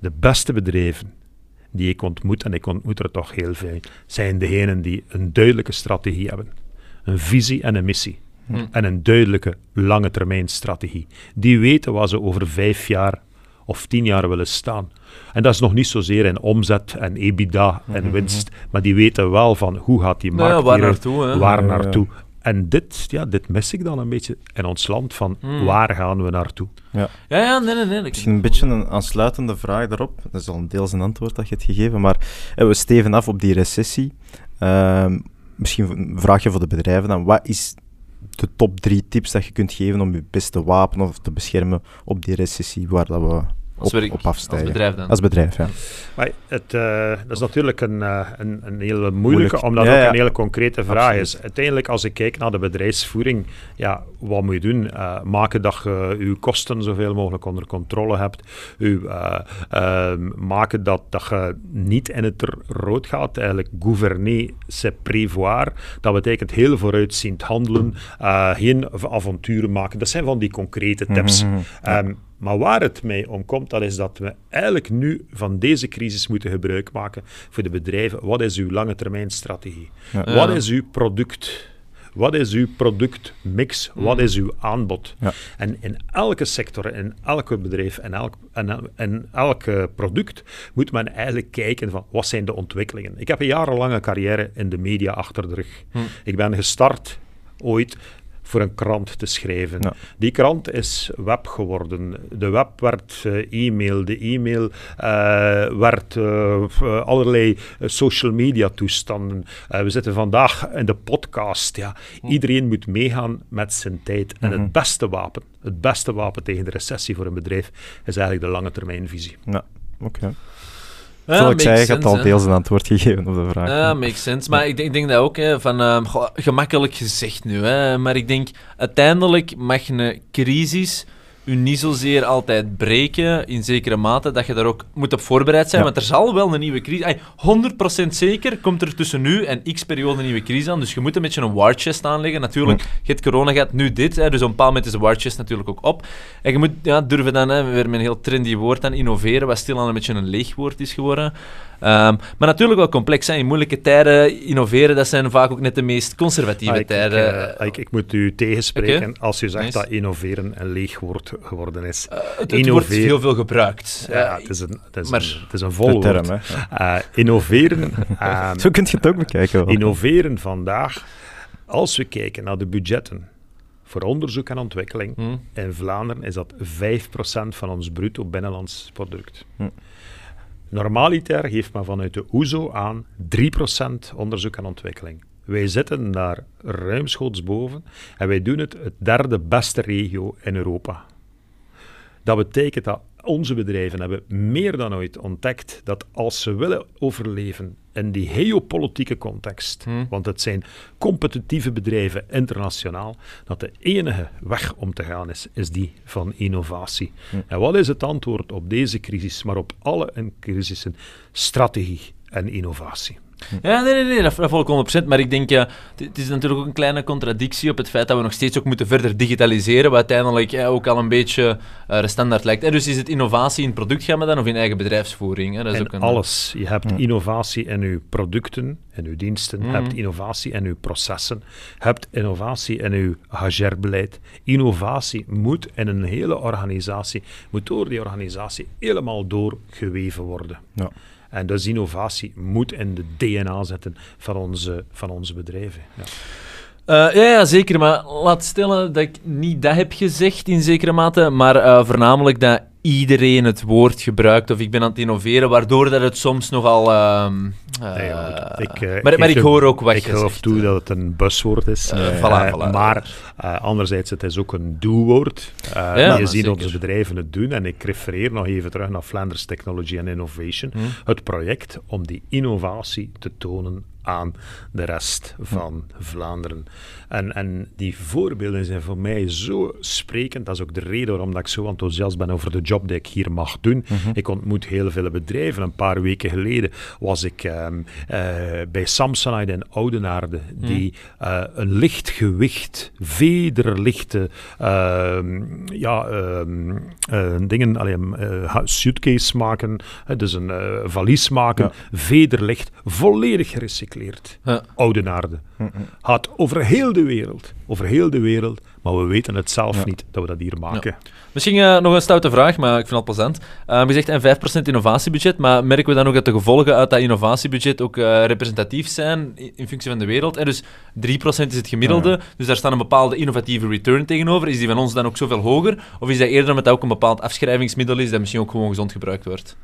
De beste bedrijven die ik ontmoet, en ik ontmoet er toch heel veel, zijn degenen die een duidelijke strategie hebben. Een visie en een missie. En een duidelijke lange termijn strategie. Die weten waar ze over vijf jaar of tien jaar willen staan. En dat is nog niet zozeer in omzet en EBITDA en winst, maar die weten wel van hoe gaat die Nou ja, markt waar hieruit, naartoe, hè? waar Ja, ja. En dit, ja, dit mis ik dan een beetje in ons land, van waar gaan we naartoe? Ja, ja, nee, nee, nee. dat Misschien een beetje een aansluitende vraag daarop. Dat is al een deels een antwoord dat je hebt gegeven, maar eh, we steven af op die recessie. Ehm, misschien een vraagje voor de bedrijven dan. Wat is de top drie tips dat je kunt geven om je beste wapen of te beschermen op die recessie waar dat we op, werk- op afstijgen? als bedrijf dan. Als bedrijf, ja. Maar het, eh, dat is natuurlijk een, eh, een, een hele moeilijke, Moeilijk. omdat Ja, het ook ja. een hele concrete vraag Absoluut. is. Uiteindelijk, als ik kijk naar de bedrijfsvoering, ja, wat moet je doen? Eh, maken dat je je kosten zoveel mogelijk onder controle hebt. U, eh, ehm, maken dat, dat je niet in het rood gaat. Eigenlijk gouverner, c'est prévoir. Dat betekent heel vooruitziend handelen, eh, geen av- avonturen maken. Dat zijn van die concrete tips. Ehm, maar waar het mij om komt, dat is dat we eigenlijk nu van deze crisis moeten gebruik maken voor de bedrijven. Wat is uw lange termijn strategie? Ja. Wat is uw product? Wat is uw productmix? Wat is uw aanbod? Ja. En in elke sector, in elke bedrijf en elk, en, en elk product moet men eigenlijk kijken van wat zijn de ontwikkelingen. Ik heb een jarenlange carrière in de media achter de rug. Ik ben gestart ooit voor een krant te schrijven. Ja. Die krant is web geworden. De web werd eh, e-mail. De e-mail eh, werd eh, allerlei social media toestanden. We zitten vandaag in de podcast. Ja. Iedereen moet meegaan met zijn tijd. En het beste wapen, het beste wapen tegen de recessie voor een bedrijf, is eigenlijk de lange termijnvisie. Ja, oké. Zoals ik zei, je hebt al deels een antwoord gegeven op de vraag. Ja, makes sense. Maar ik denk, ik denk dat ook, hè, van, ehm, gemakkelijk gezegd nu, hè, maar ik denk, uiteindelijk mag een crisis u niet zozeer altijd breken, in zekere mate, dat je daar ook moet op voorbereid zijn, Ja. want er zal wel een nieuwe crisis... Ay, 100% zeker komt er tussen nu en x periode een nieuwe crisis aan, dus je moet een beetje een war chest aanleggen. Natuurlijk, je hebt corona gehad, nu dit, hè, dus op een bepaald moment is de war chest natuurlijk ook op. En je moet ja, durven dan, hè, weer met een heel trendy woord aan innoveren, wat stilaan een beetje een leeg woord is geworden. Ehm, maar natuurlijk wel complex. Hè. In moeilijke tijden innoveren, dat zijn vaak ook net de meest conservatieve Ah, ik, ik, tijden. eh, ik, ik moet u tegenspreken als u zegt Nice. dat innoveren een leeg woord geworden is. het, het wordt heel veel gebruikt. ja, Eh, het is een, het is maar- een, het is een term. Eh, innoveren, ehm, Zo kun je het ook bekijken. innoveren vandaag, als we kijken naar de budgetten voor onderzoek en ontwikkeling, hm. in Vlaanderen is dat 5% van ons bruto binnenlands product. Hm. Normaliter geeft men vanuit de OESO aan 3% onderzoek en ontwikkeling. Wij zitten daar ruimschoots boven en wij doen het het derde beste regio in Europa. Dat betekent dat onze bedrijven hebben meer dan ooit ontdekt dat als ze willen overleven in die geopolitieke context, Hmm. want het zijn competitieve bedrijven internationaal, dat de enige weg om te gaan is, is die van innovatie. En wat is het antwoord op deze crisis, maar op alle en crisissen? Strategie en innovatie. Ja, nee, nee, nee, dat, dat volg ik 100%. Maar ik denk, ja, het- is natuurlijk ook een kleine contradictie op het feit dat we nog steeds ook moeten verder digitaliseren, wat uiteindelijk ja, ook al een beetje eh, de standaard lijkt. hè. dus is het innovatie in productgamma dan of in eigen bedrijfsvoering? Hè? Dat is en ook een, alles. Je hebt innovatie in uw producten, in uw diensten, je Mhm. hebt innovatie in uw processen, je hebt innovatie in uw HR-beleid. Innovatie moet in een hele organisatie, moet door die organisatie helemaal doorgeweven worden. Ja. En dus innovatie moet in de DNA zitten van onze, van onze bedrijven. Ja. Eh, ja, ja, zeker. Maar laat stellen dat ik niet dat heb gezegd in zekere mate, maar eh, voornamelijk dat iedereen het woord gebruikt of ik ben aan het innoveren, waardoor dat het soms nogal... eh, Nee, ik, eh, maar, maar ik hoor ook wat Ik je geloof zegt. toe dat het een buswoord is. Eh, Eh, voilà, voilà. Maar eh, anderzijds, het is ook een doelwoord. Eh, Ja, je ziet zeker. onze bedrijven het doen. En ik refereer nog even terug naar Flanders Technology and Innovation. Hm. Het project om die innovatie te tonen aan de rest van Vlaanderen. En, en die voorbeelden zijn voor mij zo sprekend. Dat is ook de reden waarom dat ik zo enthousiast ben over de job die ik hier mag doen. Ik ontmoet heel veel bedrijven. Een paar weken geleden was ik ehm, eh, bij Samsonite in Oudenaarde, die eh, een licht gewicht, vederlichte ehm, ja, ehm, eh, dingen, allee, ha- suitcase maken, dus een valies maken, Ja. vederlicht, volledig gerecycleerd. Ja. Oudenaarde. Gaat over heel de wereld. Over heel de wereld. Maar we weten het zelf Ja. niet dat we dat hier maken. Misschien eh, nog een stoute vraag, maar ik vind het plezant. Eh, je zegt een 5% innovatiebudget, maar merken we dan ook dat de gevolgen uit dat innovatiebudget ook eh, representatief zijn in, in functie van de wereld? En dus 3% is het gemiddelde, dus daar staat een bepaalde innovatieve return tegenover. Is die van ons dan ook zoveel hoger? Of is dat eerder omdat dat ook een bepaald afschrijvingsmiddel is dat misschien ook gewoon gezond gebruikt wordt?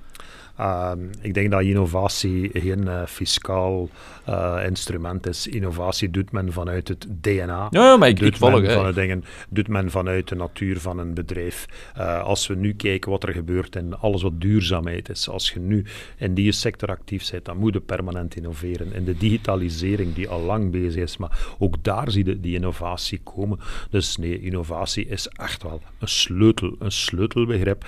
Ehm, ik denk dat innovatie geen eh, fiscaal eh, instrument is. Innovatie doet men vanuit het DNA. Ja, ja, maar ik, doet ik volg. men van de dingen, doet men vanuit de natuur van een bedrijf. Eh, als we nu kijken wat er gebeurt in alles wat duurzaamheid is, als je nu in die sector actief bent, dan moet je permanent innoveren. In de digitalisering die al lang bezig is, maar ook daar zie je die innovatie komen. Dus nee, innovatie is echt wel een sleutel, een sleutelbegrip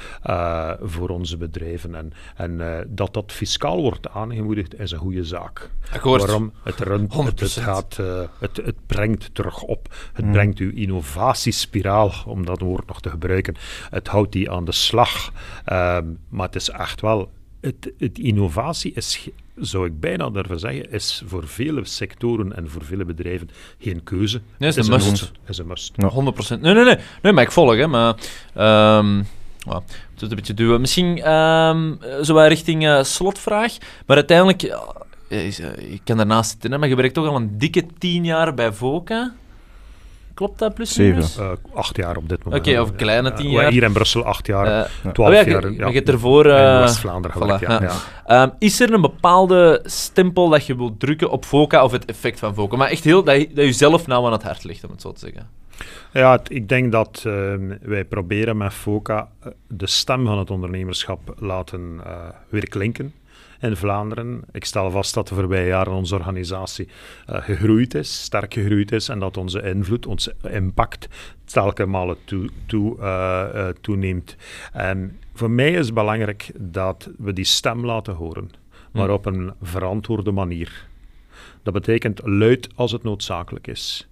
voor onze bedrijven. En, en eh, dat dat fiscaal wordt aangemoedigd, is een goede zaak. Akkoord. Waarom? Het, runt, het, het, 100%. gaat, eh, het, het brengt terug op. Het Mm. brengt uw innovatiespiraal, om dat woord nog te gebruiken, het houdt die aan de slag. Ehm, maar het is echt wel... Het, het innovatie is, zou ik bijna durven zeggen, is voor vele sectoren en voor vele bedrijven geen keuze. Nee, is Het een must. is een must. Ja. 100%. Nee, nee, nee. Nee, maar ik volg, hè. Maar... ehm ja, het is een beetje duwen. Misschien ehm zo wat richting eh, slotvraag. Maar uiteindelijk... ja, is, eh, ik kan daarnaast zitten, hè, maar je werkt toch al een dikke tien jaar bij VOCA. Klopt dat plus Zeven. minus? Eh, acht jaar op dit Oké, moment. of kleine tien jaar. Hier in Brussel acht jaar, twaalf oh ja, jaar. je- ja. maar je hebt ervoor... in eh, West-Vlaanderen voilà, ja. ja. Ehm, is er een bepaalde stempel dat je wilt drukken op VOCA of het effect van VOCA? Maar echt heel, dat je, dat je zelf nou aan het hart ligt, om het zo te zeggen. Ja, het- ik denk dat ehm, wij proberen met FOCA eh, de stem van het ondernemerschap laten eh, weer klinken in Vlaanderen. Ik stel vast dat de voorbije jaren onze organisatie eh, gegroeid is, sterk gegroeid is en dat onze invloed, onze impact telkens malen toe, toe, toeneemt. En voor mij is het belangrijk dat we die stem laten horen, maar Hmm. op een verantwoorde manier. Dat betekent luid als het noodzakelijk is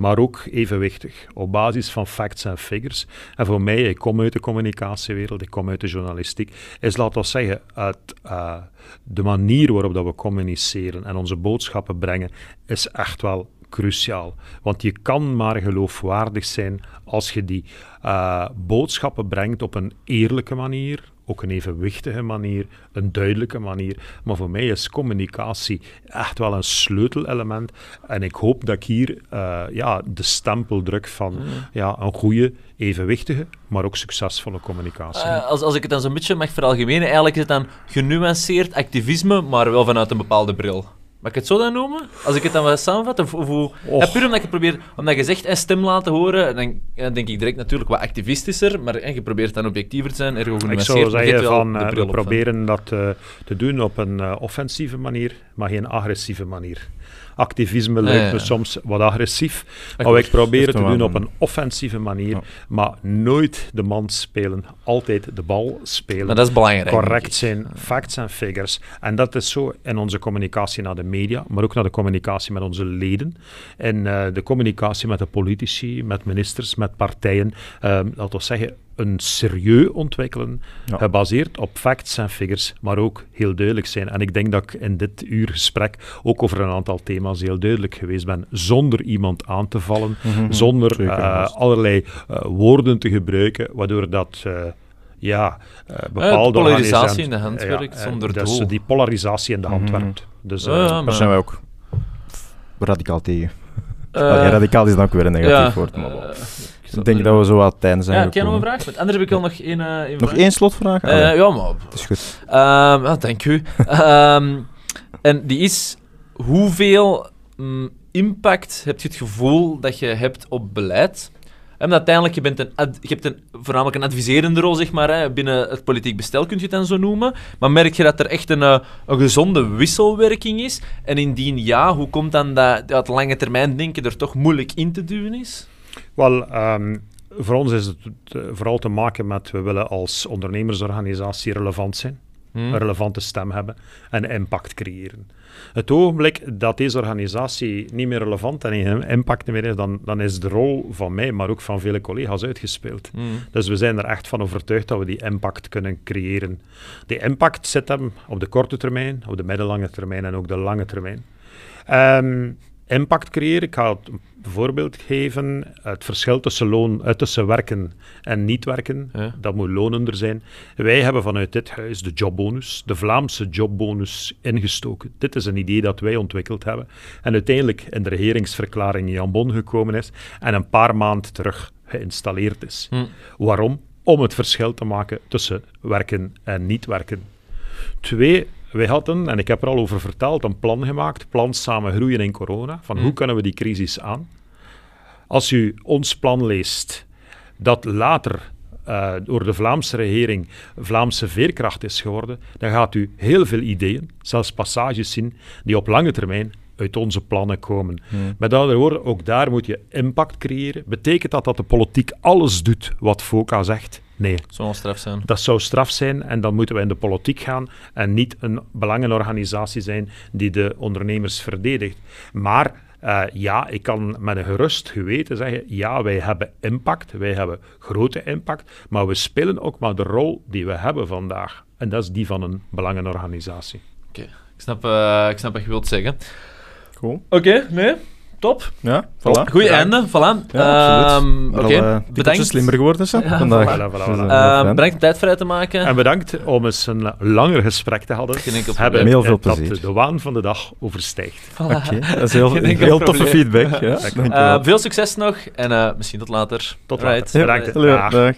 maar ook evenwichtig, op basis van facts en figures. En voor mij, ik kom uit de communicatiewereld, ik kom uit de journalistiek, is, laten we zeggen, het, eh, de manier waarop dat we communiceren en onze boodschappen brengen, is echt wel cruciaal. Want je kan maar geloofwaardig zijn als je die eh, boodschappen brengt op een eerlijke manier, ook een evenwichtige manier, een duidelijke manier. Maar voor mij is communicatie echt wel een sleutelelement. En ik hoop dat ik hier eh, ja, de stempel druk van ja, een goede, evenwichtige, maar ook succesvolle communicatie. Eh, als, als ik het dan zo'n beetje mag veralgemenen, eigenlijk is het dan genuanceerd activisme, maar wel vanuit een bepaalde bril. Mag ik het zo dan noemen? Als ik het dan wat samenvat? Of, of hoe... Och. Ja, puur omdat je probeert, omdat je zegt een stem laten horen, dan, dan denk ik direct natuurlijk wat activistischer, maar eh, je probeert dan objectiever te zijn, ergo Ik zou zeggen wel van, eh, we proberen dat eh, te doen op een eh, offensieve manier, maar geen agressieve manier. Activisme lijkt ja. me soms wat agressief, maar Akkoord. wij proberen te doen op een- offensieve manier, maar nooit de man spelen, altijd de bal spelen. Maar dat is belangrijk. correct ik. zijn, facts en figures. En dat is zo in onze communicatie naar de media, maar ook naar de communicatie met onze leden. En eh, de communicatie met de politici, met ministers, met partijen. eh, laten we zeggen, een serieus ontwikkelen, Ja. gebaseerd op facts en figures, maar ook heel duidelijk zijn. En ik denk dat ik in dit uur gesprek ook over een aantal thema's heel duidelijk geweest ben, zonder iemand aan te vallen, zonder Zeker, eh, vast. allerlei eh, woorden te gebruiken, waardoor dat... eh, ja, eh, bepaalde polarisatie organisaties- in de hand werkt eh, zonder dus doel. die polarisatie in de hand Mhm. werkt. Dus, Ja, eh, Daar zijn wij ook radicaal tegen. Eh, ja, radicaal is dan ook weer een negatief ja, woord. Maar eh, wel. Ik denk dat we zo wat tijden zijn Ja, heb jij nog een vraag? Want Anders heb ik wel nog één, eh, Nog één slotvraag? Eh, ja, maar... dat is goed. Ehm, ja, dank u. Ehm, en die is, hoeveel mm, impact heb je het gevoel dat je hebt op beleid? En uiteindelijk, je, bent een ad- je hebt een, voornamelijk een adviserende rol zeg maar, hè, binnen het politiek bestel, kun je het dan zo noemen. Maar merk je dat er echt een, eh, een gezonde wisselwerking is? En indien ja, hoe komt dan dat, dat lange termijn denken er toch moeilijk in te duwen is? Wel, ehm, voor ons is het vooral te maken met, we willen als ondernemersorganisatie relevant zijn, Hm? een relevante stem hebben en impact creëren. Het ogenblik dat deze organisatie niet meer relevant en geen impact meer is, dan, dan is de rol van mij, maar ook van vele collega's uitgespeeld. Hm. Dus we zijn er echt van overtuigd dat we die impact kunnen creëren. Die impact zit hem op de korte termijn, op de middellange termijn en ook de lange termijn. Ehm, impact creëren, ik ga het een voorbeeld geven. Het verschil tussen, loon, eh, tussen werken en niet werken, Ja. dat moet lonender zijn. Wij hebben vanuit dit huis de jobbonus, de Vlaamse jobbonus, ingestoken. Dit is een idee dat wij ontwikkeld hebben en uiteindelijk in de regeringsverklaring in Jan Bon gekomen is en een paar maanden terug geïnstalleerd is. Hm. Waarom? Om het verschil te maken tussen werken en niet werken. Twee, wij hadden, en ik heb er al over verteld, een plan gemaakt, plan samen groeien in corona, van Mm. hoe kunnen we die crisis aan. Als u ons plan leest, dat later eh, door de Vlaamse regering Vlaamse veerkracht is geworden, dan gaat u heel veel ideeën, zelfs passages zien, die op lange termijn uit onze plannen komen. Met andere woorden, ook daar moet je impact creëren. Betekent dat dat de politiek alles doet wat FOCA zegt? Nee. Zou wel straf zijn. Dat zou straf zijn en dan moeten we in de politiek gaan en niet een belangenorganisatie zijn die de ondernemers verdedigt. Maar eh, ja, ik kan met een gerust geweten zeggen, ja, wij hebben impact, wij hebben grote impact, maar we spelen ook maar de rol die we hebben vandaag. En dat is die van een belangenorganisatie. Oké, ik, snap, eh, ik snap wat je wilt zeggen. Cool. Oké, nee. Top. Ja, voilà. Goeie Bedankt. einde. Voilà. Ja, absoluut. Ehm, Maar Oké, al, eh, bedankt. slimmer geworden zijn Ja, vandaag. voilà, voilà, voilà. fijn. bedankt om tijd vrij te maken. En bedankt om eens een langer gesprek te hadden. Geen enkel hebben probleem. Heel veel dat plezier. de waan van de dag overstijgt. Oké, dat is heel, heel toffe feedback. Ja. Eh, veel succes nog en eh, misschien tot later. Tot later. Bedankt. Hallo, Dag. dag.